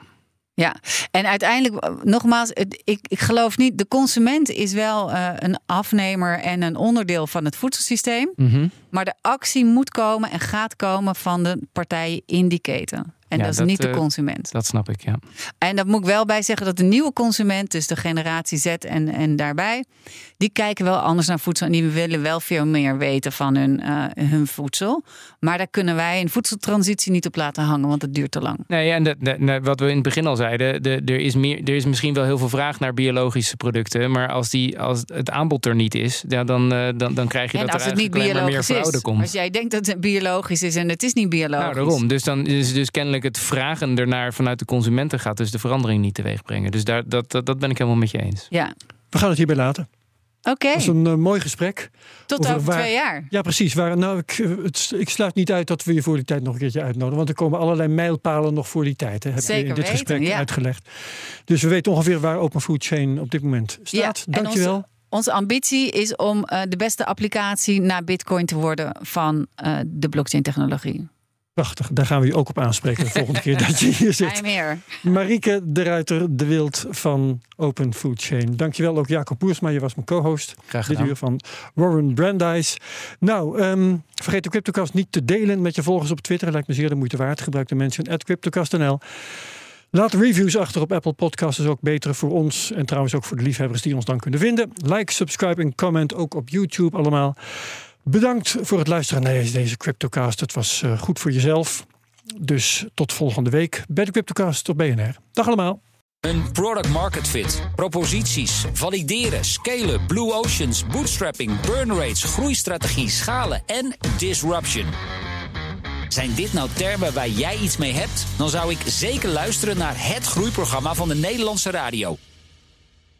Ja, en uiteindelijk, eh, nogmaals, ik, ik geloof niet, de consument is wel eh, een afnemer en een onderdeel van het voedselsysteem. mhm. Maar de actie moet komen en gaat komen van de partijen in die keten. En Ja, dat is dat, niet de eh, consument. Dat snap ik, ja. En dat moet ik wel bij zeggen dat de nieuwe consument, dus de generatie Z en, en daarbij, die kijken wel anders naar voedsel. En die willen wel veel meer weten van hun, eh, hun voedsel. Maar daar kunnen wij een voedseltransitie niet op laten hangen, want het duurt te lang. Nee, en de, de- de- wat we in het begin al zeiden, de, er, is meer, er is misschien wel heel veel vraag naar biologische producten. Maar als, die, als het aanbod er niet is, ja, dan, eh, dan, dan krijg je En dat er als het niet maar meer biologisch fraude is. komt. Als jij denkt dat het biologisch is en het is niet biologisch. Nou, daarom. Dus dan is dus kennelijk het vragen ernaar vanuit de consumenten gaat dus de verandering niet teweeg brengen. Dus daar, dat, dat, dat ben ik helemaal met je eens. Ja, We gaan het hierbij laten. oké. Dat is een eh, mooi gesprek. Tot over over waar- twee jaar. Ja, precies. Waar, nou, ik, eh, het, ik sluit niet uit dat we je voor die tijd nog een keertje uitnodigen. Want er komen allerlei mijlpalen nog voor die tijd. Hè, heb je in dit weten, gesprek ja. uitgelegd. Dus we weten ongeveer waar Open Food Chain op dit moment staat. Ja, Dankjewel. Onze, onze ambitie is om eh, de beste applicatie naar Bitcoin te worden van eh, de blockchain-technologie. Prachtig. Daar gaan we je ook op aanspreken de volgende keer dat je hier zit. I'm here. Marieke de Ruiter, de Wild van Open Food Chain. Dankjewel ook Jacob Poersma, je was mijn co-host. Graag Dit gedaan. uur van Warren Brandeis. Nou, ehm, vergeet de CryptoCast niet te delen met je volgers op Twitter. Lijkt me zeer de moeite waard. Gebruik de mensen at CryptoCast.nl. Laat reviews achter op Apple Podcasts. is ook beter voor ons. En trouwens ook voor de liefhebbers die ons dan kunnen vinden. Like, subscribe en comment ook op YouTube allemaal. Bedankt voor het luisteren naar deze CryptoCast. Het was eh, goed voor jezelf. Dus tot volgende week bij de CryptoCast op BNR. Dag allemaal. Een product market fit, proposities, valideren, scalen, blue oceans, bootstrapping, burn rates, groeistrategie, schalen en disruption. Zijn dit nou termen waar jij iets mee hebt? Dan zou ik zeker luisteren naar het groeiprogramma van de Nederlandse radio.